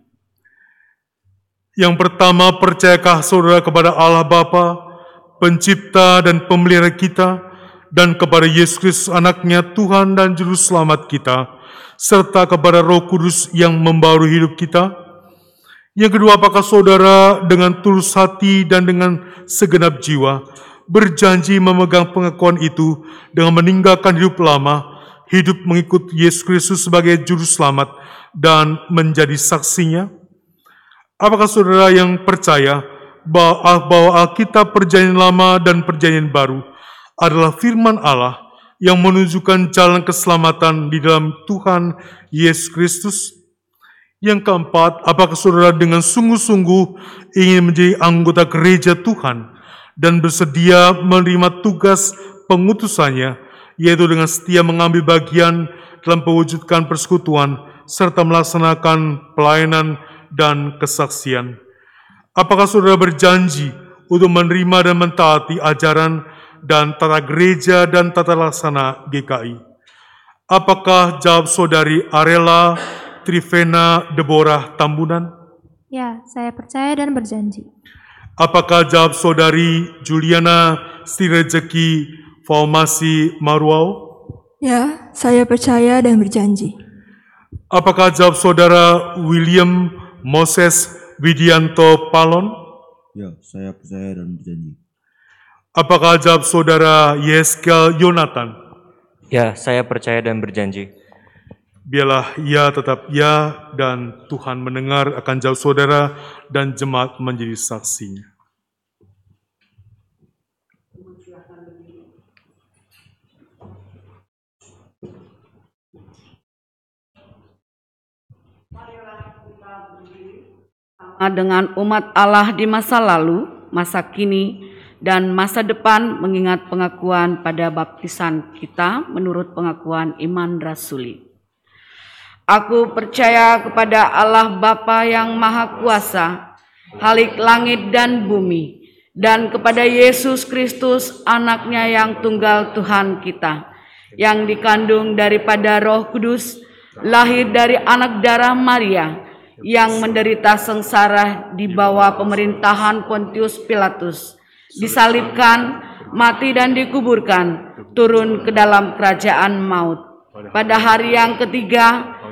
Yang pertama, percayakah saudara kepada Allah Bapa, pencipta dan pemelihara kita, dan kepada Yesus Kristus anaknya Tuhan dan Juru Selamat kita, serta kepada roh kudus yang membaru hidup kita? Yang kedua, apakah saudara dengan tulus hati dan dengan segenap jiwa berjanji memegang pengakuan itu dengan meninggalkan hidup lama, hidup mengikut Yesus Kristus sebagai juru selamat dan menjadi saksinya? Apakah saudara yang percaya bahwa Alkitab perjanjian lama dan perjanjian baru adalah firman Allah yang menunjukkan jalan keselamatan di dalam Tuhan Yesus Kristus? Yang keempat, apakah saudara dengan sungguh-sungguh ingin menjadi anggota gereja Tuhan dan bersedia menerima tugas pengutusannya, yaitu dengan setia mengambil bagian dalam mewujudkan persekutuan serta melaksanakan pelayanan dan kesaksian? Apakah saudara berjanji untuk menerima dan mentaati ajaran dan tata gereja dan tata laksana GKI? Apakah jawab saudari Arela Trivena Deborah Tambunan? Ya, saya percaya dan berjanji. Apakah jawab saudari Juliana Stirejeki Faumasi Maruau? Ya, saya percaya dan berjanji. Apakah jawab saudara William Moses Widianto Palon? Ya, saya percaya dan berjanji. Apakah jawab saudara Yeskel Yonatan? Ya, saya percaya dan berjanji. Biarlah ia tetap ya dan Tuhan mendengar akan jawab saudara dan jemaat menjadi saksinya. dengan umat Allah di masa lalu, masa kini, dan masa depan mengingat pengakuan pada baptisan kita menurut pengakuan iman rasuli. Aku percaya kepada Allah Bapa yang Maha Kuasa, Halik langit dan bumi, dan kepada Yesus Kristus anaknya yang tunggal Tuhan kita, yang dikandung daripada roh kudus, lahir dari anak darah Maria, yang menderita sengsara di bawah pemerintahan Pontius Pilatus, disalibkan, mati dan dikuburkan, turun ke dalam kerajaan maut. Pada hari yang ketiga,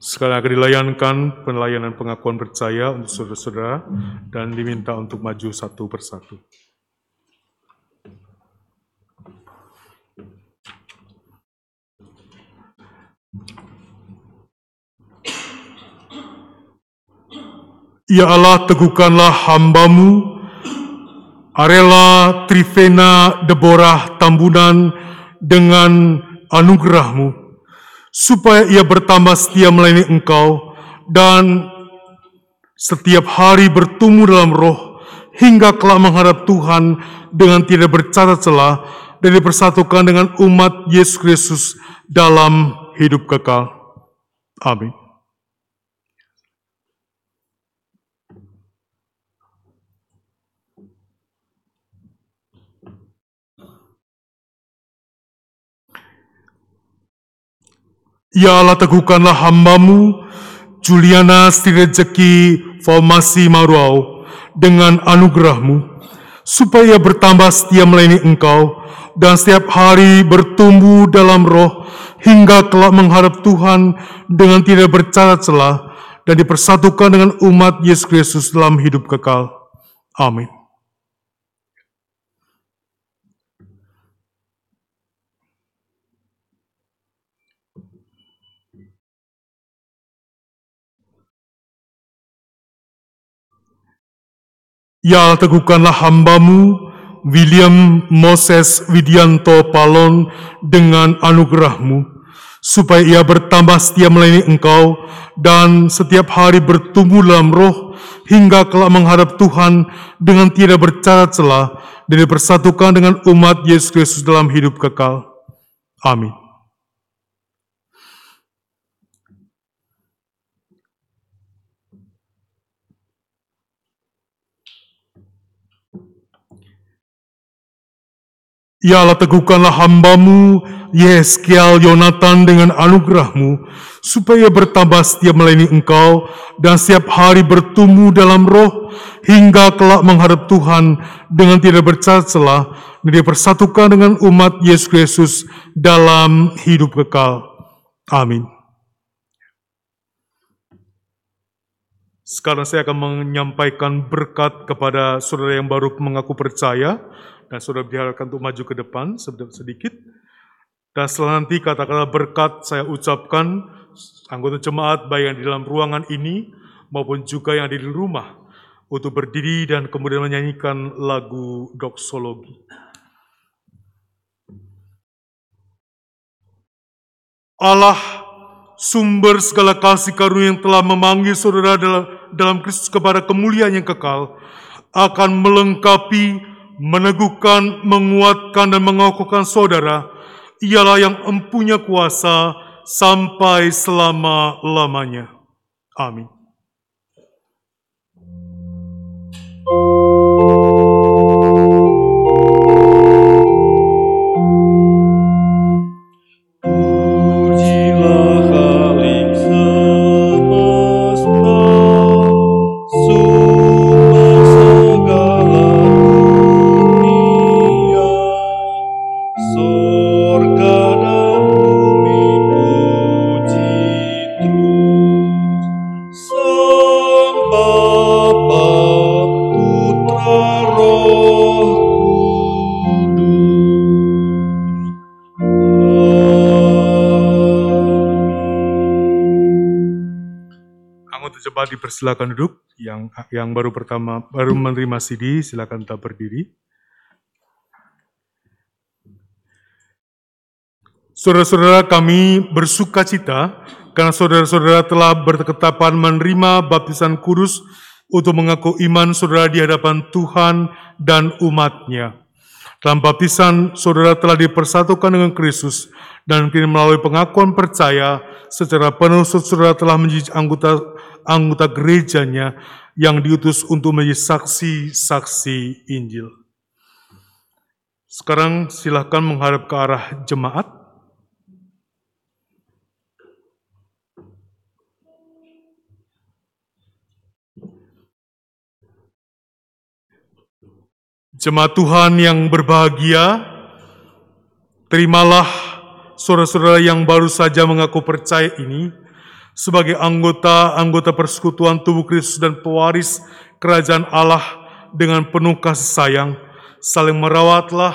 Sekarang akan dilayankan pelayanan pengakuan percaya untuk saudara-saudara dan diminta untuk maju satu persatu. Ya Allah, teguhkanlah hambamu, Arela Trivena Deborah Tambunan dengan anugerahmu, supaya ia bertambah setia melayani engkau dan setiap hari bertumbuh dalam roh hingga kelak menghadap Tuhan dengan tidak bercacat celah dan dipersatukan dengan umat Yesus Kristus dalam hidup kekal. Amin. Ya Allah teguhkanlah hambamu, Juliana Stirejeki Formasi Maruau, dengan anugerahmu, supaya bertambah setia melayani engkau, dan setiap hari bertumbuh dalam roh, hingga kelak menghadap Tuhan dengan tidak bercacat celah, dan dipersatukan dengan umat Yesus Kristus dalam hidup kekal. Amin. Ya teguhkanlah hambamu, William Moses Widianto Palon dengan anugerahmu, supaya ia bertambah setia melayani engkau dan setiap hari bertumbuh dalam roh hingga kelak menghadap Tuhan dengan tidak bercacat celah dan dipersatukan dengan umat Yesus Kristus dalam hidup kekal. Amin. Allah teguhkanlah hambamu, Yeskial Yonatan dengan anugerahmu, supaya bertambah setiap melayani engkau, dan setiap hari bertumbuh dalam roh, hingga kelak menghadap Tuhan dengan tidak bercacat celah, dan dipersatukan dengan umat Yesus Kristus dalam hidup kekal. Amin. Sekarang saya akan menyampaikan berkat kepada saudara yang baru mengaku percaya, dan saudara diharapkan untuk maju ke depan sedikit. Dan setelah nanti kata-kata berkat saya ucapkan, anggota jemaat baik yang di dalam ruangan ini maupun juga yang ada di rumah untuk berdiri dan kemudian menyanyikan lagu doksologi. Allah sumber segala kasih karunia yang telah memanggil saudara dalam Kristus kepada kemuliaan yang kekal akan melengkapi meneguhkan, menguatkan, dan mengokohkan saudara, ialah yang empunya kuasa sampai selama-lamanya. Amin. Pujilah jemaat dipersilakan duduk. Yang yang baru pertama baru menerima CD, silakan tetap berdiri. Saudara-saudara kami bersuka cita karena saudara-saudara telah berketapan menerima baptisan kudus untuk mengaku iman saudara di hadapan Tuhan dan umatnya. Dalam baptisan, saudara telah dipersatukan dengan Kristus dan kini melalui pengakuan percaya secara penuh saudara telah menjadi anggota anggota gerejanya yang diutus untuk menjadi saksi-saksi Injil. Sekarang silahkan menghadap ke arah jemaat. Jemaat Tuhan yang berbahagia, terimalah saudara-saudara yang baru saja mengaku percaya ini sebagai anggota-anggota persekutuan tubuh Kristus dan pewaris kerajaan Allah dengan penuh kasih sayang, saling merawatlah,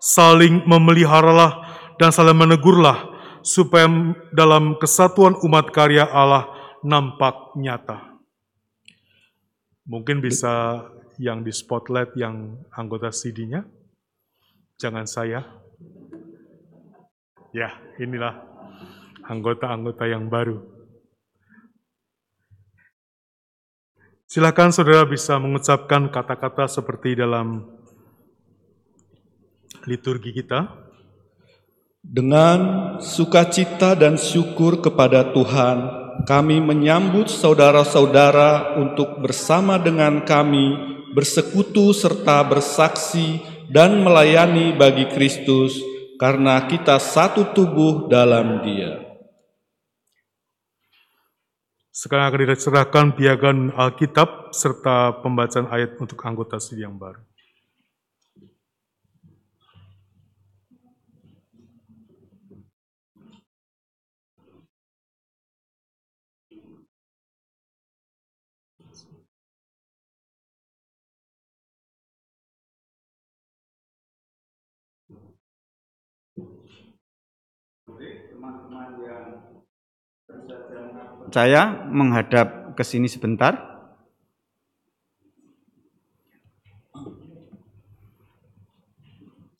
saling memeliharalah, dan saling menegurlah, supaya dalam kesatuan umat karya Allah nampak nyata. Mungkin bisa yang di spotlight yang anggota CD-nya. Jangan saya. Ya, inilah anggota-anggota yang baru. Silakan saudara bisa mengucapkan kata-kata seperti dalam liturgi kita. Dengan sukacita dan syukur kepada Tuhan, kami menyambut saudara-saudara untuk bersama dengan kami bersekutu serta bersaksi dan melayani bagi Kristus karena kita satu tubuh dalam Dia. Sekarang akan diserahkan piagam Alkitab serta pembacaan ayat untuk anggota studi yang baru. Saya menghadap ke sini sebentar.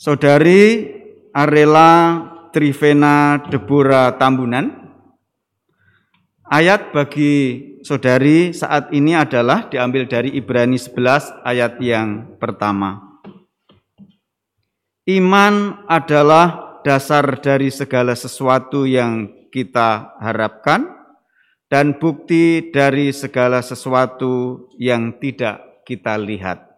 Saudari Arela Trivena Debora Tambunan. Ayat bagi saudari saat ini adalah diambil dari Ibrani 11 ayat yang pertama. Iman adalah dasar dari segala sesuatu yang kita harapkan dan bukti dari segala sesuatu yang tidak kita lihat.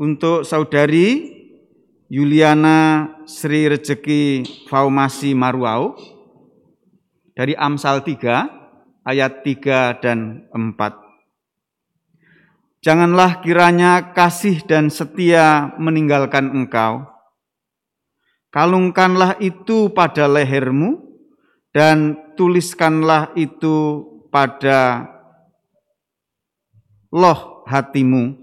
untuk saudari Yuliana Sri Rezeki Faumasi Maruau dari Amsal 3 ayat 3 dan 4. Janganlah kiranya kasih dan setia meninggalkan engkau. Kalungkanlah itu pada lehermu dan tuliskanlah itu pada loh hatimu,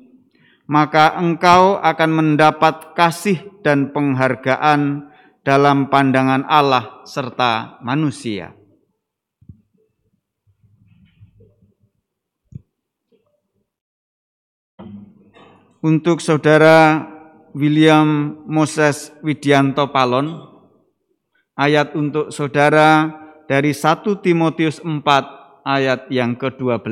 maka engkau akan mendapat kasih dan penghargaan dalam pandangan Allah serta manusia. Untuk saudara William Moses Widianto Palon, ayat untuk saudara dari 1 Timotius 4 ayat yang ke-12.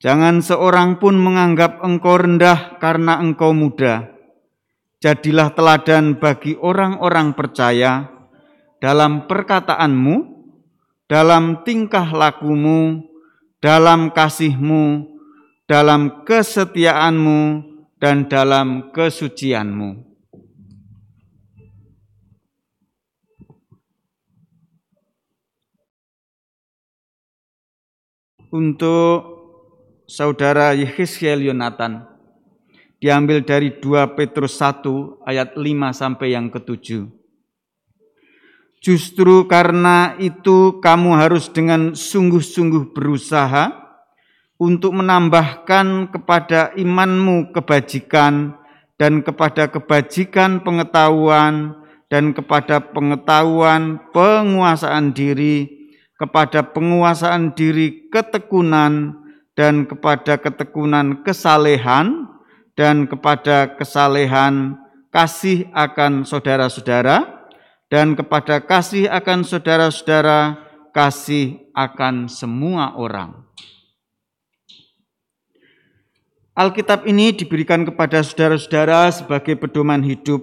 Jangan seorang pun menganggap engkau rendah karena engkau muda. Jadilah teladan bagi orang-orang percaya dalam perkataanmu, dalam tingkah lakumu, dalam kasihmu, dalam kesetiaanmu, dan dalam kesucianmu. Untuk saudara Yehiskiel Yonatan, diambil dari 2 Petrus 1 ayat 5 sampai yang ketujuh. Justru karena itu kamu harus dengan sungguh-sungguh berusaha untuk menambahkan kepada imanmu kebajikan dan kepada kebajikan pengetahuan dan kepada pengetahuan penguasaan diri, kepada penguasaan diri ketekunan dan kepada ketekunan kesalehan dan kepada kesalehan kasih akan saudara-saudara dan kepada kasih akan saudara-saudara kasih akan semua orang. Alkitab ini diberikan kepada saudara-saudara sebagai pedoman hidup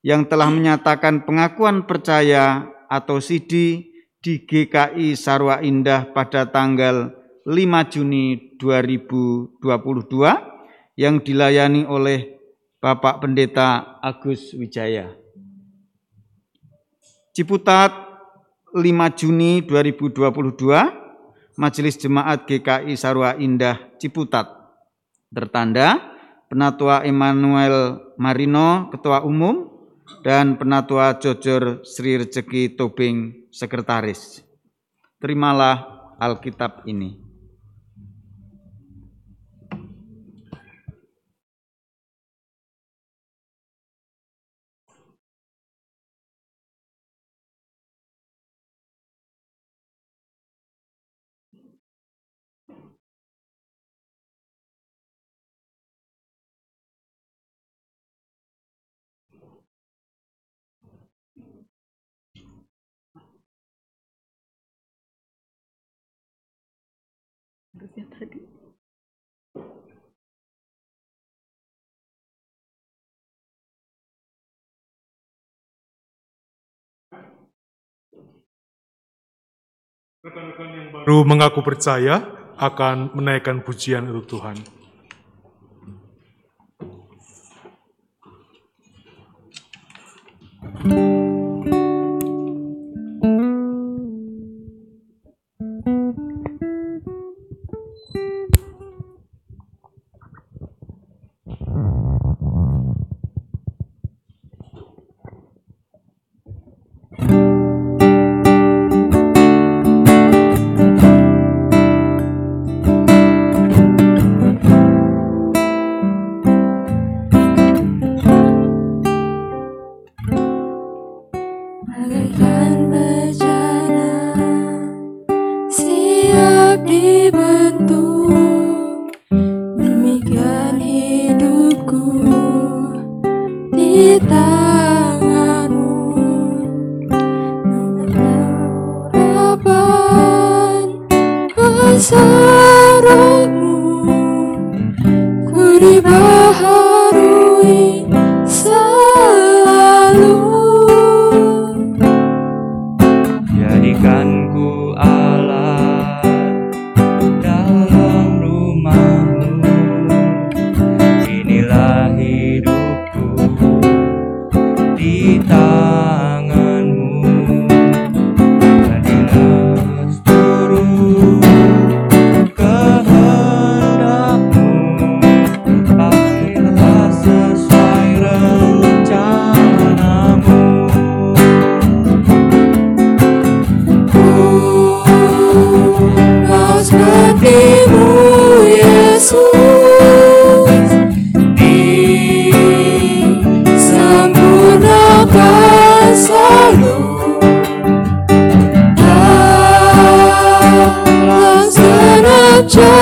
yang telah menyatakan pengakuan percaya atau sidi di GKI Sarwa Indah pada tanggal 5 Juni 2022 yang dilayani oleh Bapak Pendeta Agus Wijaya. Ciputat 5 Juni 2022 Majelis Jemaat GKI Sarwa Indah Ciputat tertanda Penatua Emmanuel Marino, Ketua Umum, dan Penatua Jojor Sri Rezeki Tobing, Sekretaris. Terimalah Alkitab ini. Rekan-rekan yang baru mengaku percaya akan menaikkan pujian untuk Tuhan. joy.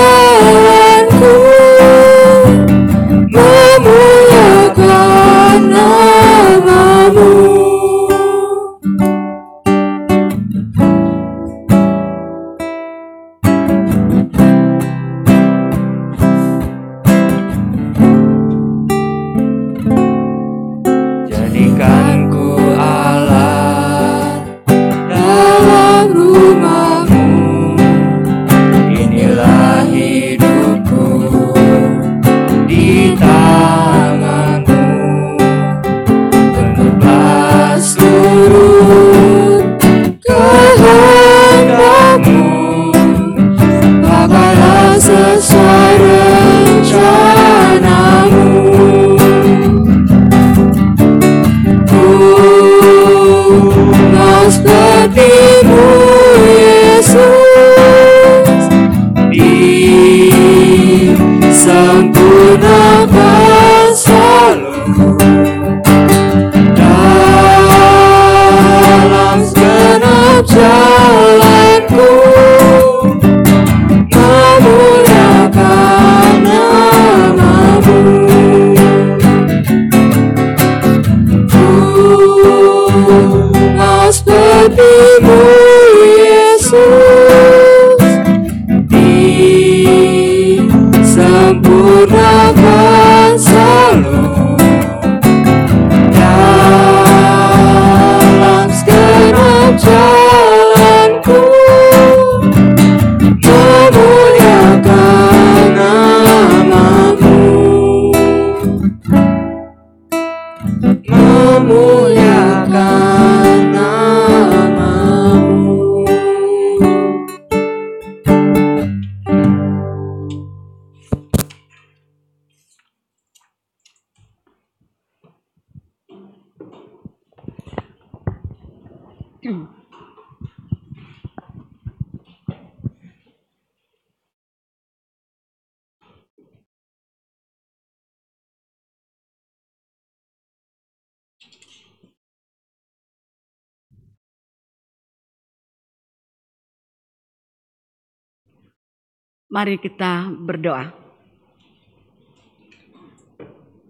Mari kita berdoa.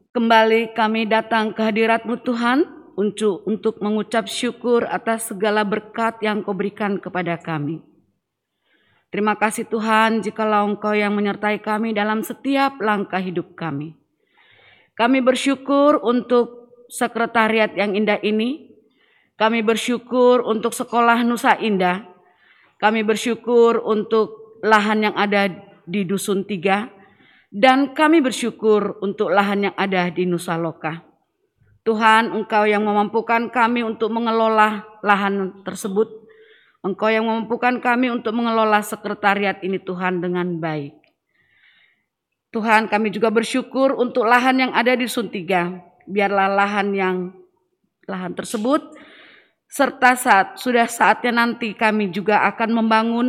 Kembali kami datang ke hadirat-Mu Tuhan untuk, untuk mengucap syukur atas segala berkat yang Kau berikan kepada kami. Terima kasih Tuhan jikalau Engkau yang menyertai kami dalam setiap langkah hidup kami. Kami bersyukur untuk sekretariat yang indah ini. Kami bersyukur untuk sekolah Nusa Indah. Kami bersyukur untuk lahan yang ada di Dusun Tiga. Dan kami bersyukur untuk lahan yang ada di Nusa Loka. Tuhan, Engkau yang memampukan kami untuk mengelola lahan tersebut. Engkau yang memampukan kami untuk mengelola sekretariat ini Tuhan dengan baik. Tuhan kami juga bersyukur untuk lahan yang ada di Suntiga. Biarlah lahan yang lahan tersebut serta saat sudah saatnya nanti kami juga akan membangun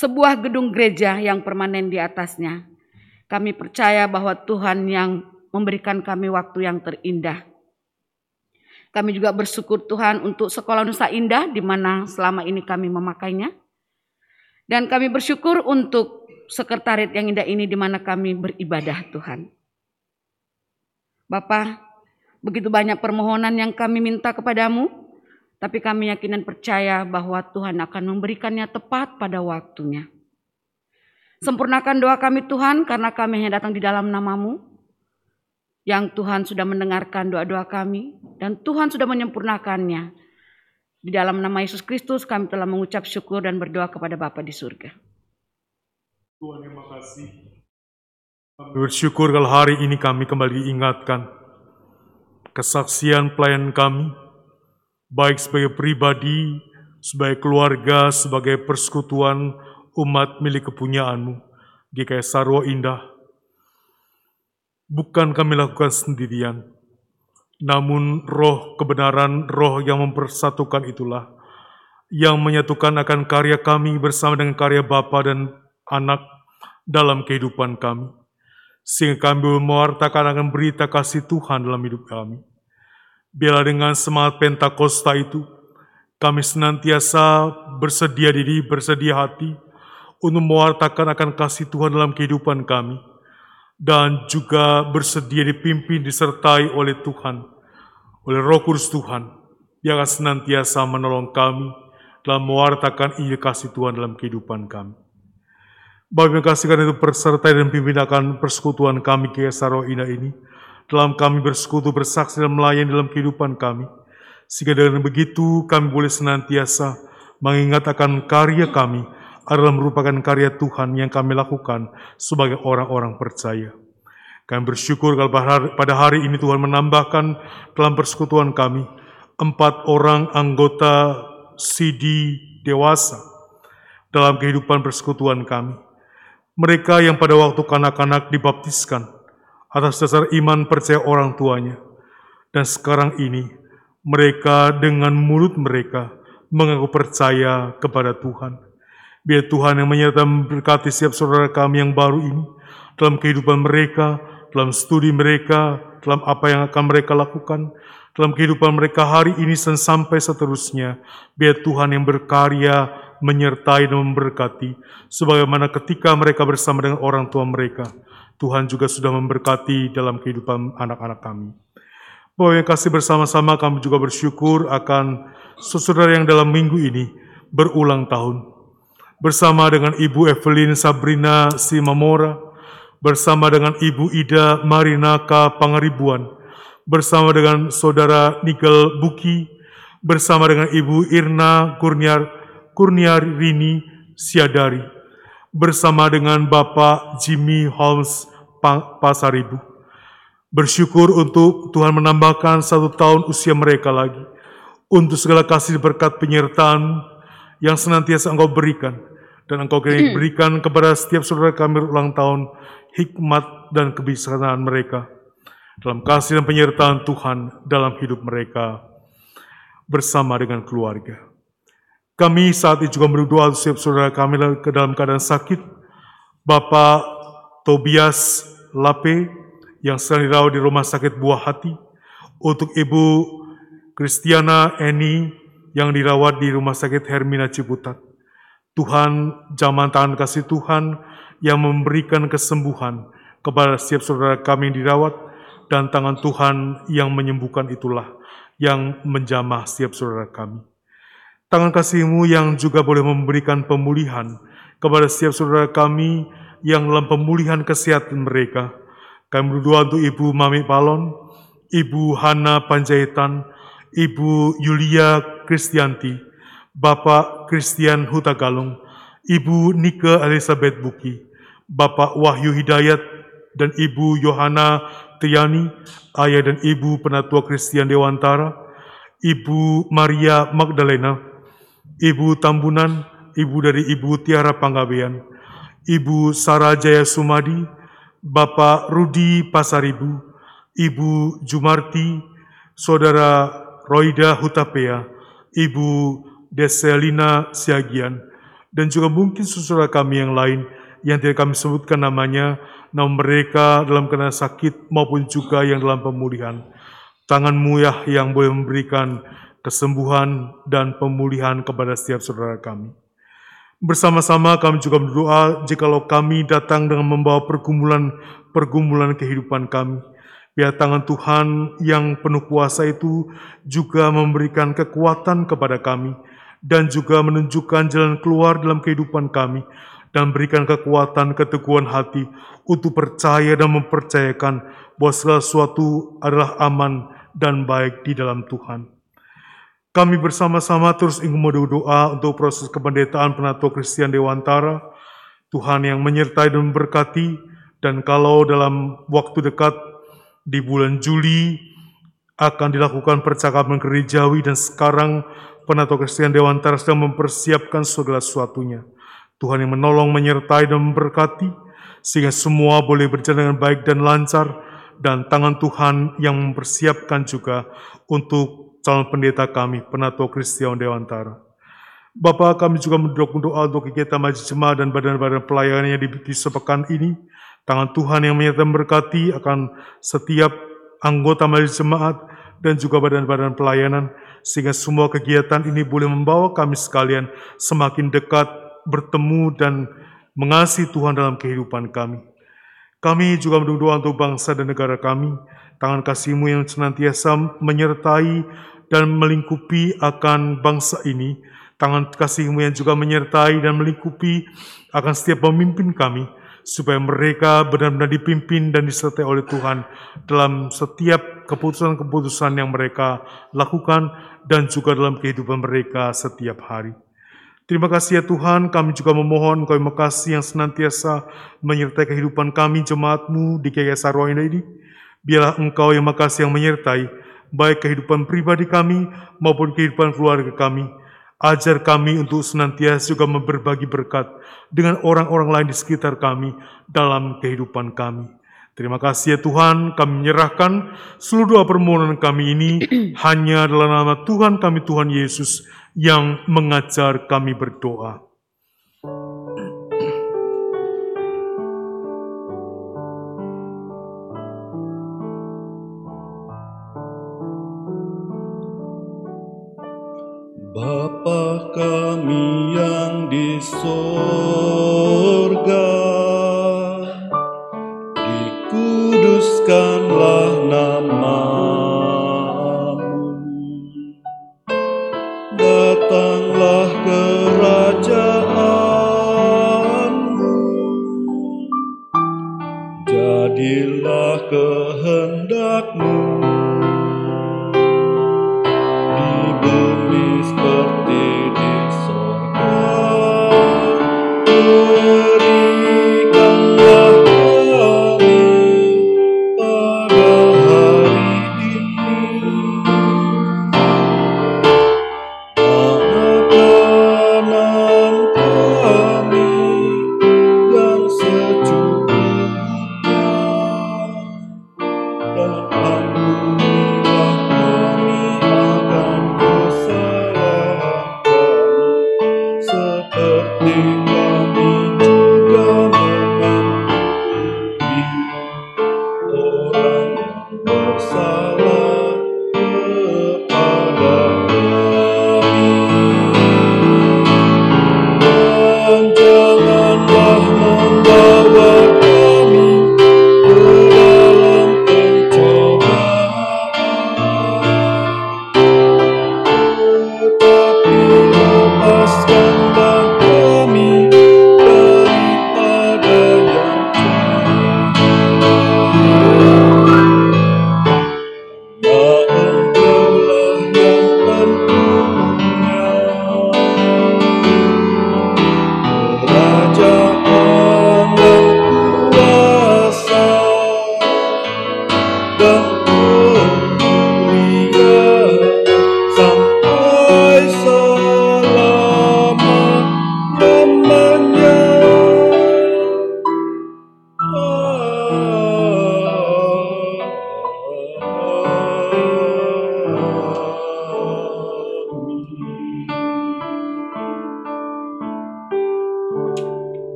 sebuah gedung gereja yang permanen di atasnya. Kami percaya bahwa Tuhan yang memberikan kami waktu yang terindah. Kami juga bersyukur Tuhan untuk Sekolah Nusa Indah di mana selama ini kami memakainya. Dan kami bersyukur untuk sekretariat yang indah ini di mana kami beribadah Tuhan. Bapak, begitu banyak permohonan yang kami minta kepadamu, tapi kami yakin dan percaya bahwa Tuhan akan memberikannya tepat pada waktunya. Sempurnakan doa kami Tuhan karena kami hanya datang di dalam namamu. Yang Tuhan sudah mendengarkan doa-doa kami dan Tuhan sudah menyempurnakannya. Di dalam nama Yesus Kristus kami telah mengucap syukur dan berdoa kepada Bapa di surga. Tuhan terima kasih. Kami bersyukur kalau hari ini kami kembali diingatkan kesaksian pelayan kami, baik sebagai pribadi, sebagai keluarga, sebagai persekutuan umat milik kepunyaanmu, GKS Sarwo Indah. Bukan kami lakukan sendirian, namun roh kebenaran, roh yang mempersatukan itulah, yang menyatukan akan karya kami bersama dengan karya Bapa dan Anak dalam kehidupan kami. Sehingga kami mewartakan akan berita kasih Tuhan dalam hidup kami. Biarlah dengan semangat Pentakosta itu, kami senantiasa bersedia diri, bersedia hati untuk mewartakan akan kasih Tuhan dalam kehidupan kami. Dan juga bersedia dipimpin, disertai oleh Tuhan, oleh roh kudus Tuhan, yang akan senantiasa menolong kami dalam mewartakan Injil kasih Tuhan dalam kehidupan kami. Bapak yang kasih karena itu persertai dan pimpin akan persekutuan kami ke Saro Indah ini. Dalam kami bersekutu, bersaksi dan melayani dalam kehidupan kami. Sehingga dengan begitu kami boleh senantiasa mengingat akan karya kami adalah merupakan karya Tuhan yang kami lakukan sebagai orang-orang percaya. Kami bersyukur kalau pada hari ini Tuhan menambahkan dalam persekutuan kami empat orang anggota CD dewasa dalam kehidupan persekutuan kami. Mereka yang pada waktu kanak-kanak dibaptiskan atas dasar iman percaya orang tuanya. Dan sekarang ini mereka dengan mulut mereka mengaku percaya kepada Tuhan. Biar Tuhan yang menyertai memberkati setiap saudara kami yang baru ini dalam kehidupan mereka, dalam studi mereka, dalam apa yang akan mereka lakukan, dalam kehidupan mereka hari ini dan sampai seterusnya. Biar Tuhan yang berkarya menyertai dan memberkati, sebagaimana ketika mereka bersama dengan orang tua mereka, Tuhan juga sudah memberkati dalam kehidupan anak-anak kami. Bapak yang kasih bersama-sama kami juga bersyukur akan saudara yang dalam minggu ini berulang tahun. Bersama dengan Ibu Evelyn Sabrina Simamora, bersama dengan Ibu Ida Marinaka Pangaribuan, bersama dengan Saudara Nigel Buki, bersama dengan Ibu Irna Kurniar Kurniarini Siadari, bersama dengan Bapak Jimmy Holmes Pa- Pasaribu. Bersyukur untuk Tuhan menambahkan satu tahun usia mereka lagi. Untuk segala kasih berkat penyertaan yang senantiasa Engkau berikan. Dan Engkau kiranya berikan kepada setiap saudara kami ulang tahun hikmat dan kebijaksanaan mereka. Dalam kasih dan penyertaan Tuhan dalam hidup mereka bersama dengan keluarga. Kami saat ini juga berdoa untuk saudara kami ke dalam keadaan sakit. Bapak Tobias Lape yang sedang dirawat di Rumah Sakit Buah Hati. Untuk Ibu Kristiana Eni yang dirawat di Rumah Sakit Hermina Ciputat. Tuhan, zaman tangan kasih Tuhan yang memberikan kesembuhan kepada setiap saudara kami yang dirawat dan tangan Tuhan yang menyembuhkan itulah yang menjamah setiap saudara kami. Tangan kasih-Mu yang juga boleh memberikan pemulihan kepada setiap saudara kami yang dalam pemulihan kesehatan mereka. Kami berdoa untuk Ibu Mami Palon, Ibu Hana Panjaitan, Ibu Yulia Kristianti, Bapak Christian Hutagalung, Ibu Nika Elizabeth Buki, Bapak Wahyu Hidayat, dan Ibu Yohana Triani, ayah dan ibu penatua Kristen Dewantara, Ibu Maria Magdalena, Ibu Tambunan, Ibu dari Ibu Tiara Panggabean, Ibu Sarah Jaya Sumadi, Bapak Rudi Pasaribu, Ibu Jumarti, Saudara Roida Hutapea, Ibu Deselina Siagian, dan juga mungkin saudara kami yang lain yang tidak kami sebutkan namanya, namun mereka dalam keadaan sakit maupun juga yang dalam pemulihan. Tanganmu ya yang boleh memberikan kesembuhan dan pemulihan kepada setiap saudara kami. Bersama-sama kami juga berdoa jikalau kami datang dengan membawa pergumulan-pergumulan kehidupan kami. Biar tangan Tuhan yang penuh kuasa itu juga memberikan kekuatan kepada kami dan juga menunjukkan jalan keluar dalam kehidupan kami dan berikan kekuatan keteguhan hati untuk percaya dan mempercayakan bahwa segala sesuatu adalah aman dan baik di dalam Tuhan. Kami bersama-sama terus ingin berdoa untuk proses kependetaan penatua Kristen Dewantara, Tuhan yang menyertai dan memberkati, dan kalau dalam waktu dekat di bulan Juli akan dilakukan percakapan gerejawi dan sekarang penatua Kristen Dewantara sedang mempersiapkan segala sesuatunya. Tuhan yang menolong, menyertai, dan memberkati, sehingga semua boleh berjalan dengan baik dan lancar, dan tangan Tuhan yang mempersiapkan juga untuk calon pendeta kami, Penatua Kristiawan Dewantara. Bapak kami juga mendoa untuk kegiatan majelis jemaat dan badan-badan pelayanannya di, di sepekan ini. Tangan Tuhan yang menyertai memberkati akan setiap anggota majelis jemaat dan juga badan-badan pelayanan, sehingga semua kegiatan ini boleh membawa kami sekalian semakin dekat bertemu dan mengasihi Tuhan dalam kehidupan kami. Kami juga berdoa untuk bangsa dan negara kami, tangan kasih-Mu yang senantiasa menyertai dan melingkupi akan bangsa ini, tangan kasih-Mu yang juga menyertai dan melingkupi akan setiap pemimpin kami, supaya mereka benar-benar dipimpin dan disertai oleh Tuhan dalam setiap keputusan-keputusan yang mereka lakukan dan juga dalam kehidupan mereka setiap hari. Terima kasih ya Tuhan, kami juga memohon Engkau yang makasih yang senantiasa menyertai kehidupan kami jemaatmu di GKI Sarwana ini. Biarlah Engkau yang makasih yang menyertai baik kehidupan pribadi kami maupun kehidupan keluarga kami. Ajar kami untuk senantiasa juga berbagi berkat dengan orang-orang lain di sekitar kami dalam kehidupan kami. Terima kasih ya Tuhan, kami menyerahkan seluruh doa permohonan kami ini hanya dalam nama Tuhan kami Tuhan Yesus yang mengajar kami berdoa. Bapa kami yang di sorga, dikuduskanlah namamu. Datanglah kerajaanmu, Jadilah kehendakmu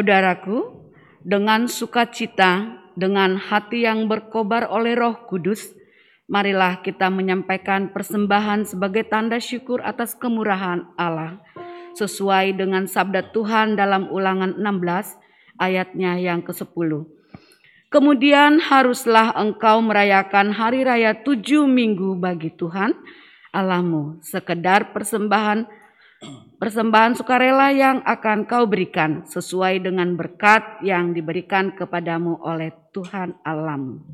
Saudaraku, dengan sukacita, dengan hati yang berkobar oleh Roh Kudus, marilah kita menyampaikan persembahan sebagai tanda syukur atas kemurahan Allah, sesuai dengan sabda Tuhan dalam Ulangan 16 ayatnya yang ke-10. Kemudian haruslah engkau merayakan hari raya tujuh minggu bagi Tuhan Allahmu, sekedar persembahan persembahan sukarela yang akan kau berikan sesuai dengan berkat yang diberikan kepadamu oleh Tuhan Allahmu.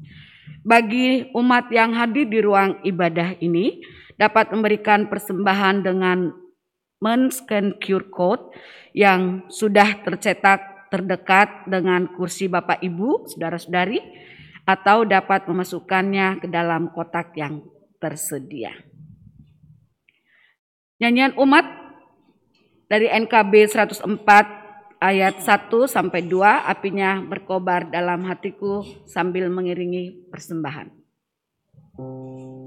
Bagi umat yang hadir di ruang ibadah ini dapat memberikan persembahan dengan men-scan QR code yang sudah tercetak terdekat dengan kursi Bapak Ibu, saudara-saudari, atau dapat memasukkannya ke dalam kotak yang tersedia. Nyanyian umat dari NKB 104 ayat 1 sampai 2 apinya berkobar dalam hatiku sambil mengiringi persembahan. Apinya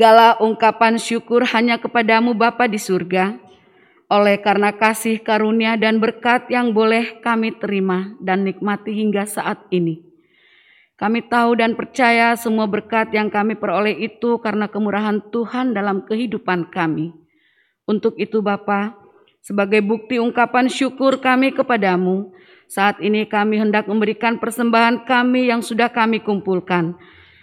Segala ungkapan syukur hanya kepadamu Bapa di surga, oleh karena kasih karunia dan berkat yang boleh kami terima dan nikmati hingga saat ini. Kami tahu dan percaya semua berkat yang kami peroleh itu karena kemurahan Tuhan dalam kehidupan kami. Untuk itu Bapa, sebagai bukti ungkapan syukur kami kepadamu, saat ini kami hendak memberikan persembahan kami yang sudah kami kumpulkan.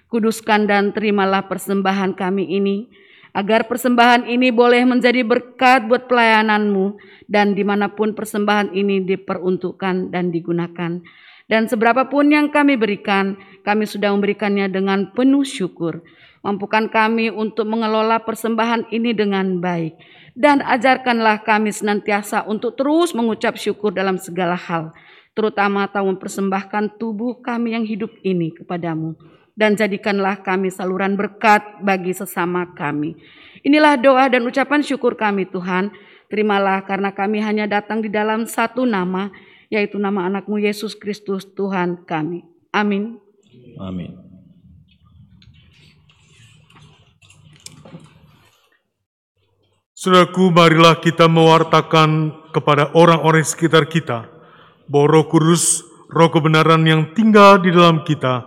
Kuduskan dan terimalah persembahan kami ini, agar persembahan ini boleh menjadi berkat buat pelayananmu dan di mana pun persembahan ini diperuntukkan dan digunakan. Dan seberapapun yang kami berikan, kami sudah memberikannya dengan penuh syukur. Mampukan kami untuk mengelola persembahan ini dengan baik. Dan ajarkanlah kami senantiasa untuk terus mengucap syukur dalam segala hal. Terutama tahu mempersembahkan tubuh kami yang hidup ini kepadamu dan jadikanlah kami saluran berkat bagi sesama kami. Inilah doa dan ucapan syukur kami Tuhan. Terimalah karena kami hanya datang di dalam satu nama, yaitu nama anakmu Yesus Kristus Tuhan kami. Amin. Amin. Saudaraku, marilah kita mewartakan kepada orang-orang di sekitar kita bahwa Roh Kudus, Roh kebenaran yang tinggal di dalam kita,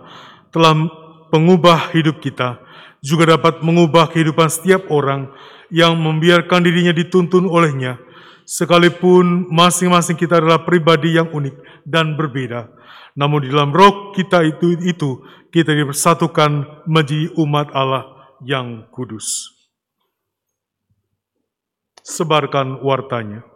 telah mengubah hidup kita, juga dapat mengubah kehidupan setiap orang yang membiarkan dirinya dituntun olehnya, sekalipun masing-masing kita adalah pribadi yang unik dan berbeda. Namun di dalam roh kita itu, itu kita dipersatukan menjadi umat Allah yang kudus. Sebarkan wartanya.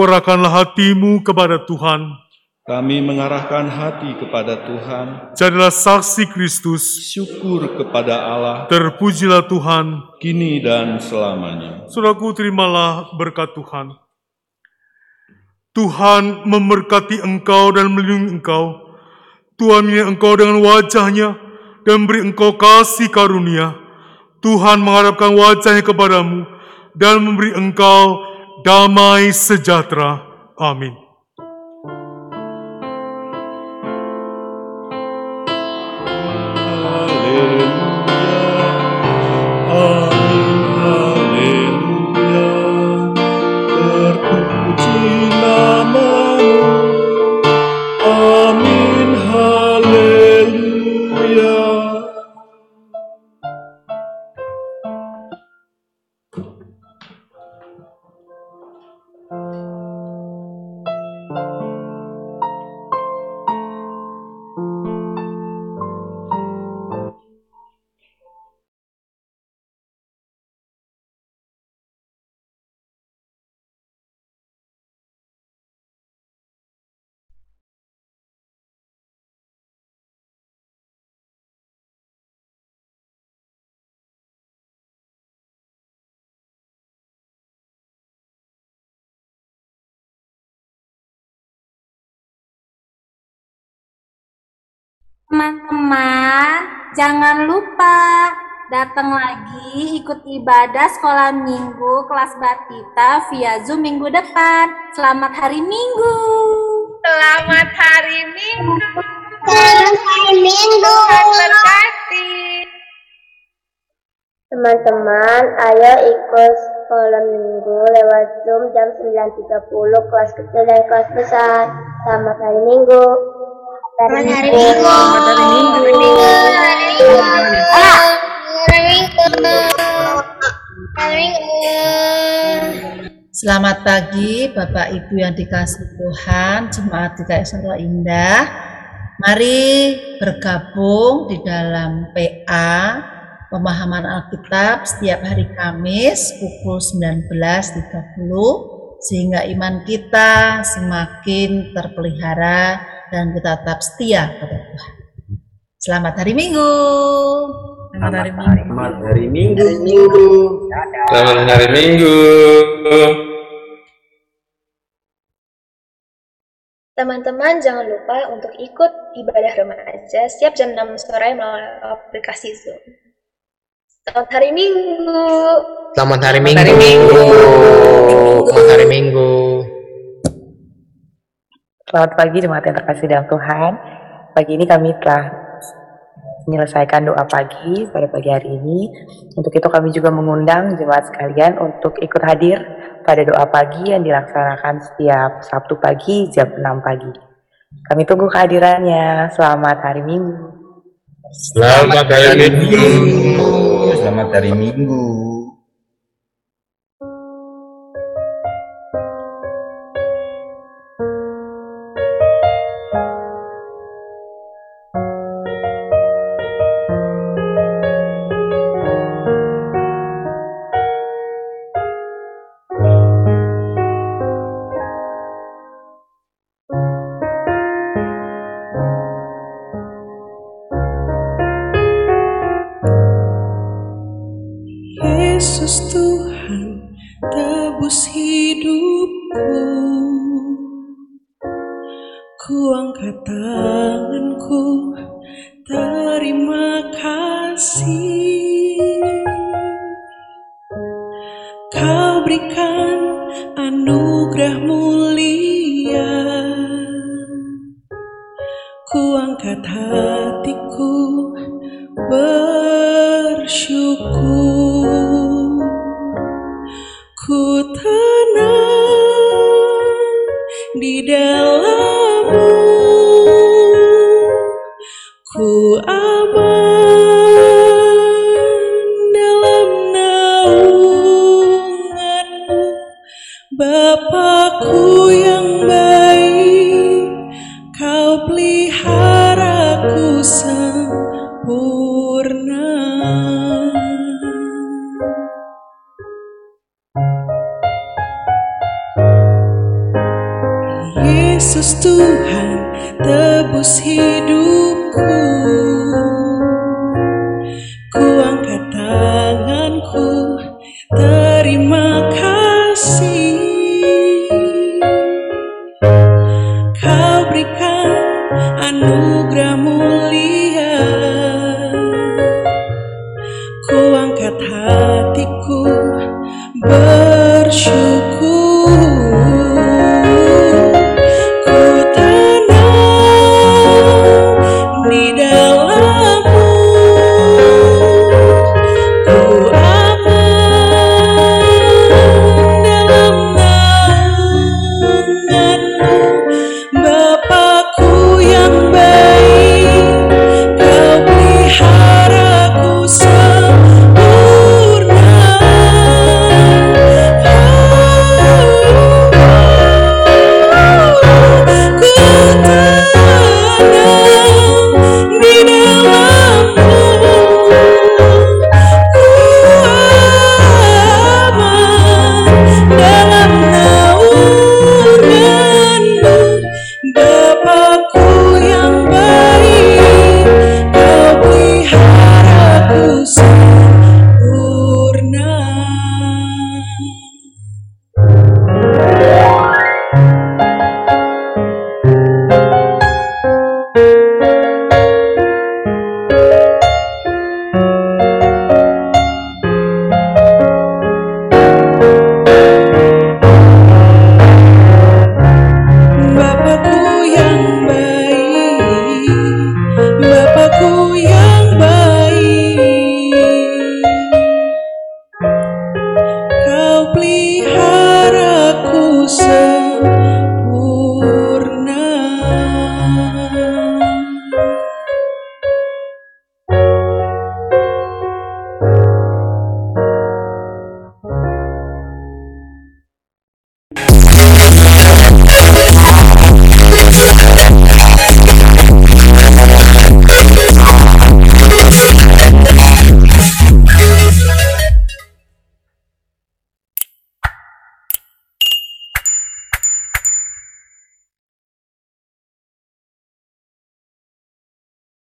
Arahkanlah hatimu kepada Tuhan. Kami mengarahkan hati kepada Tuhan. Jadilah saksi Kristus. Syukur kepada Allah. Terpujilah Tuhan. Kini dan selamanya. Saudaraku, terimalah berkat Tuhan. Tuhan memberkati engkau dan melindungi engkau. Tuhan menyertai engkau dengan wajahnya dan beri engkau kasih karunia. Tuhan mengharapkan wajahnya kepadamu dan memberi engkau damai sejahtera. Amin. Teman-teman, jangan lupa datang lagi ikut ibadah sekolah minggu kelas Batita via Zoom minggu depan. Selamat hari Minggu. Selamat hari Minggu. Selamat hari Minggu. Berkati. Teman-teman, ayo ikut sekolah minggu lewat Zoom jam 9.30 kelas kecil dan kelas besar. Selamat hari Minggu. Selamat hari Minggu. Selamat hari Minggu. Selamat pagi Bapak Ibu yang dikasih Tuhan, jemaat GKI Solo Indah. Mari bergabung di dalam PA pemahaman Alkitab setiap hari Kamis pukul 19.30 sehingga iman kita semakin terpelihara dan kita tetap setia pada Tuhan. Selamat hari Minggu. Selamat hari Minggu. Selamat hari Minggu. Selamat hari Minggu. Teman-teman jangan lupa untuk ikut ibadah remaja setiap jam 6 sore melalui aplikasi Zoom. Selamat hari Minggu. Selamat hari Minggu. Selamat hari Minggu. Selamat pagi jemaat yang terkasih dalam Tuhan. Pagi ini kami telah menyelesaikan doa pagi pada pagi hari ini. Untuk itu kami juga mengundang jemaat sekalian untuk ikut hadir pada doa pagi yang dilaksanakan setiap Sabtu pagi jam 6 pagi. Kami tunggu kehadirannya. Selamat hari Minggu. Selamat hari Minggu. Selamat hari Minggu. Hatiku bersyukur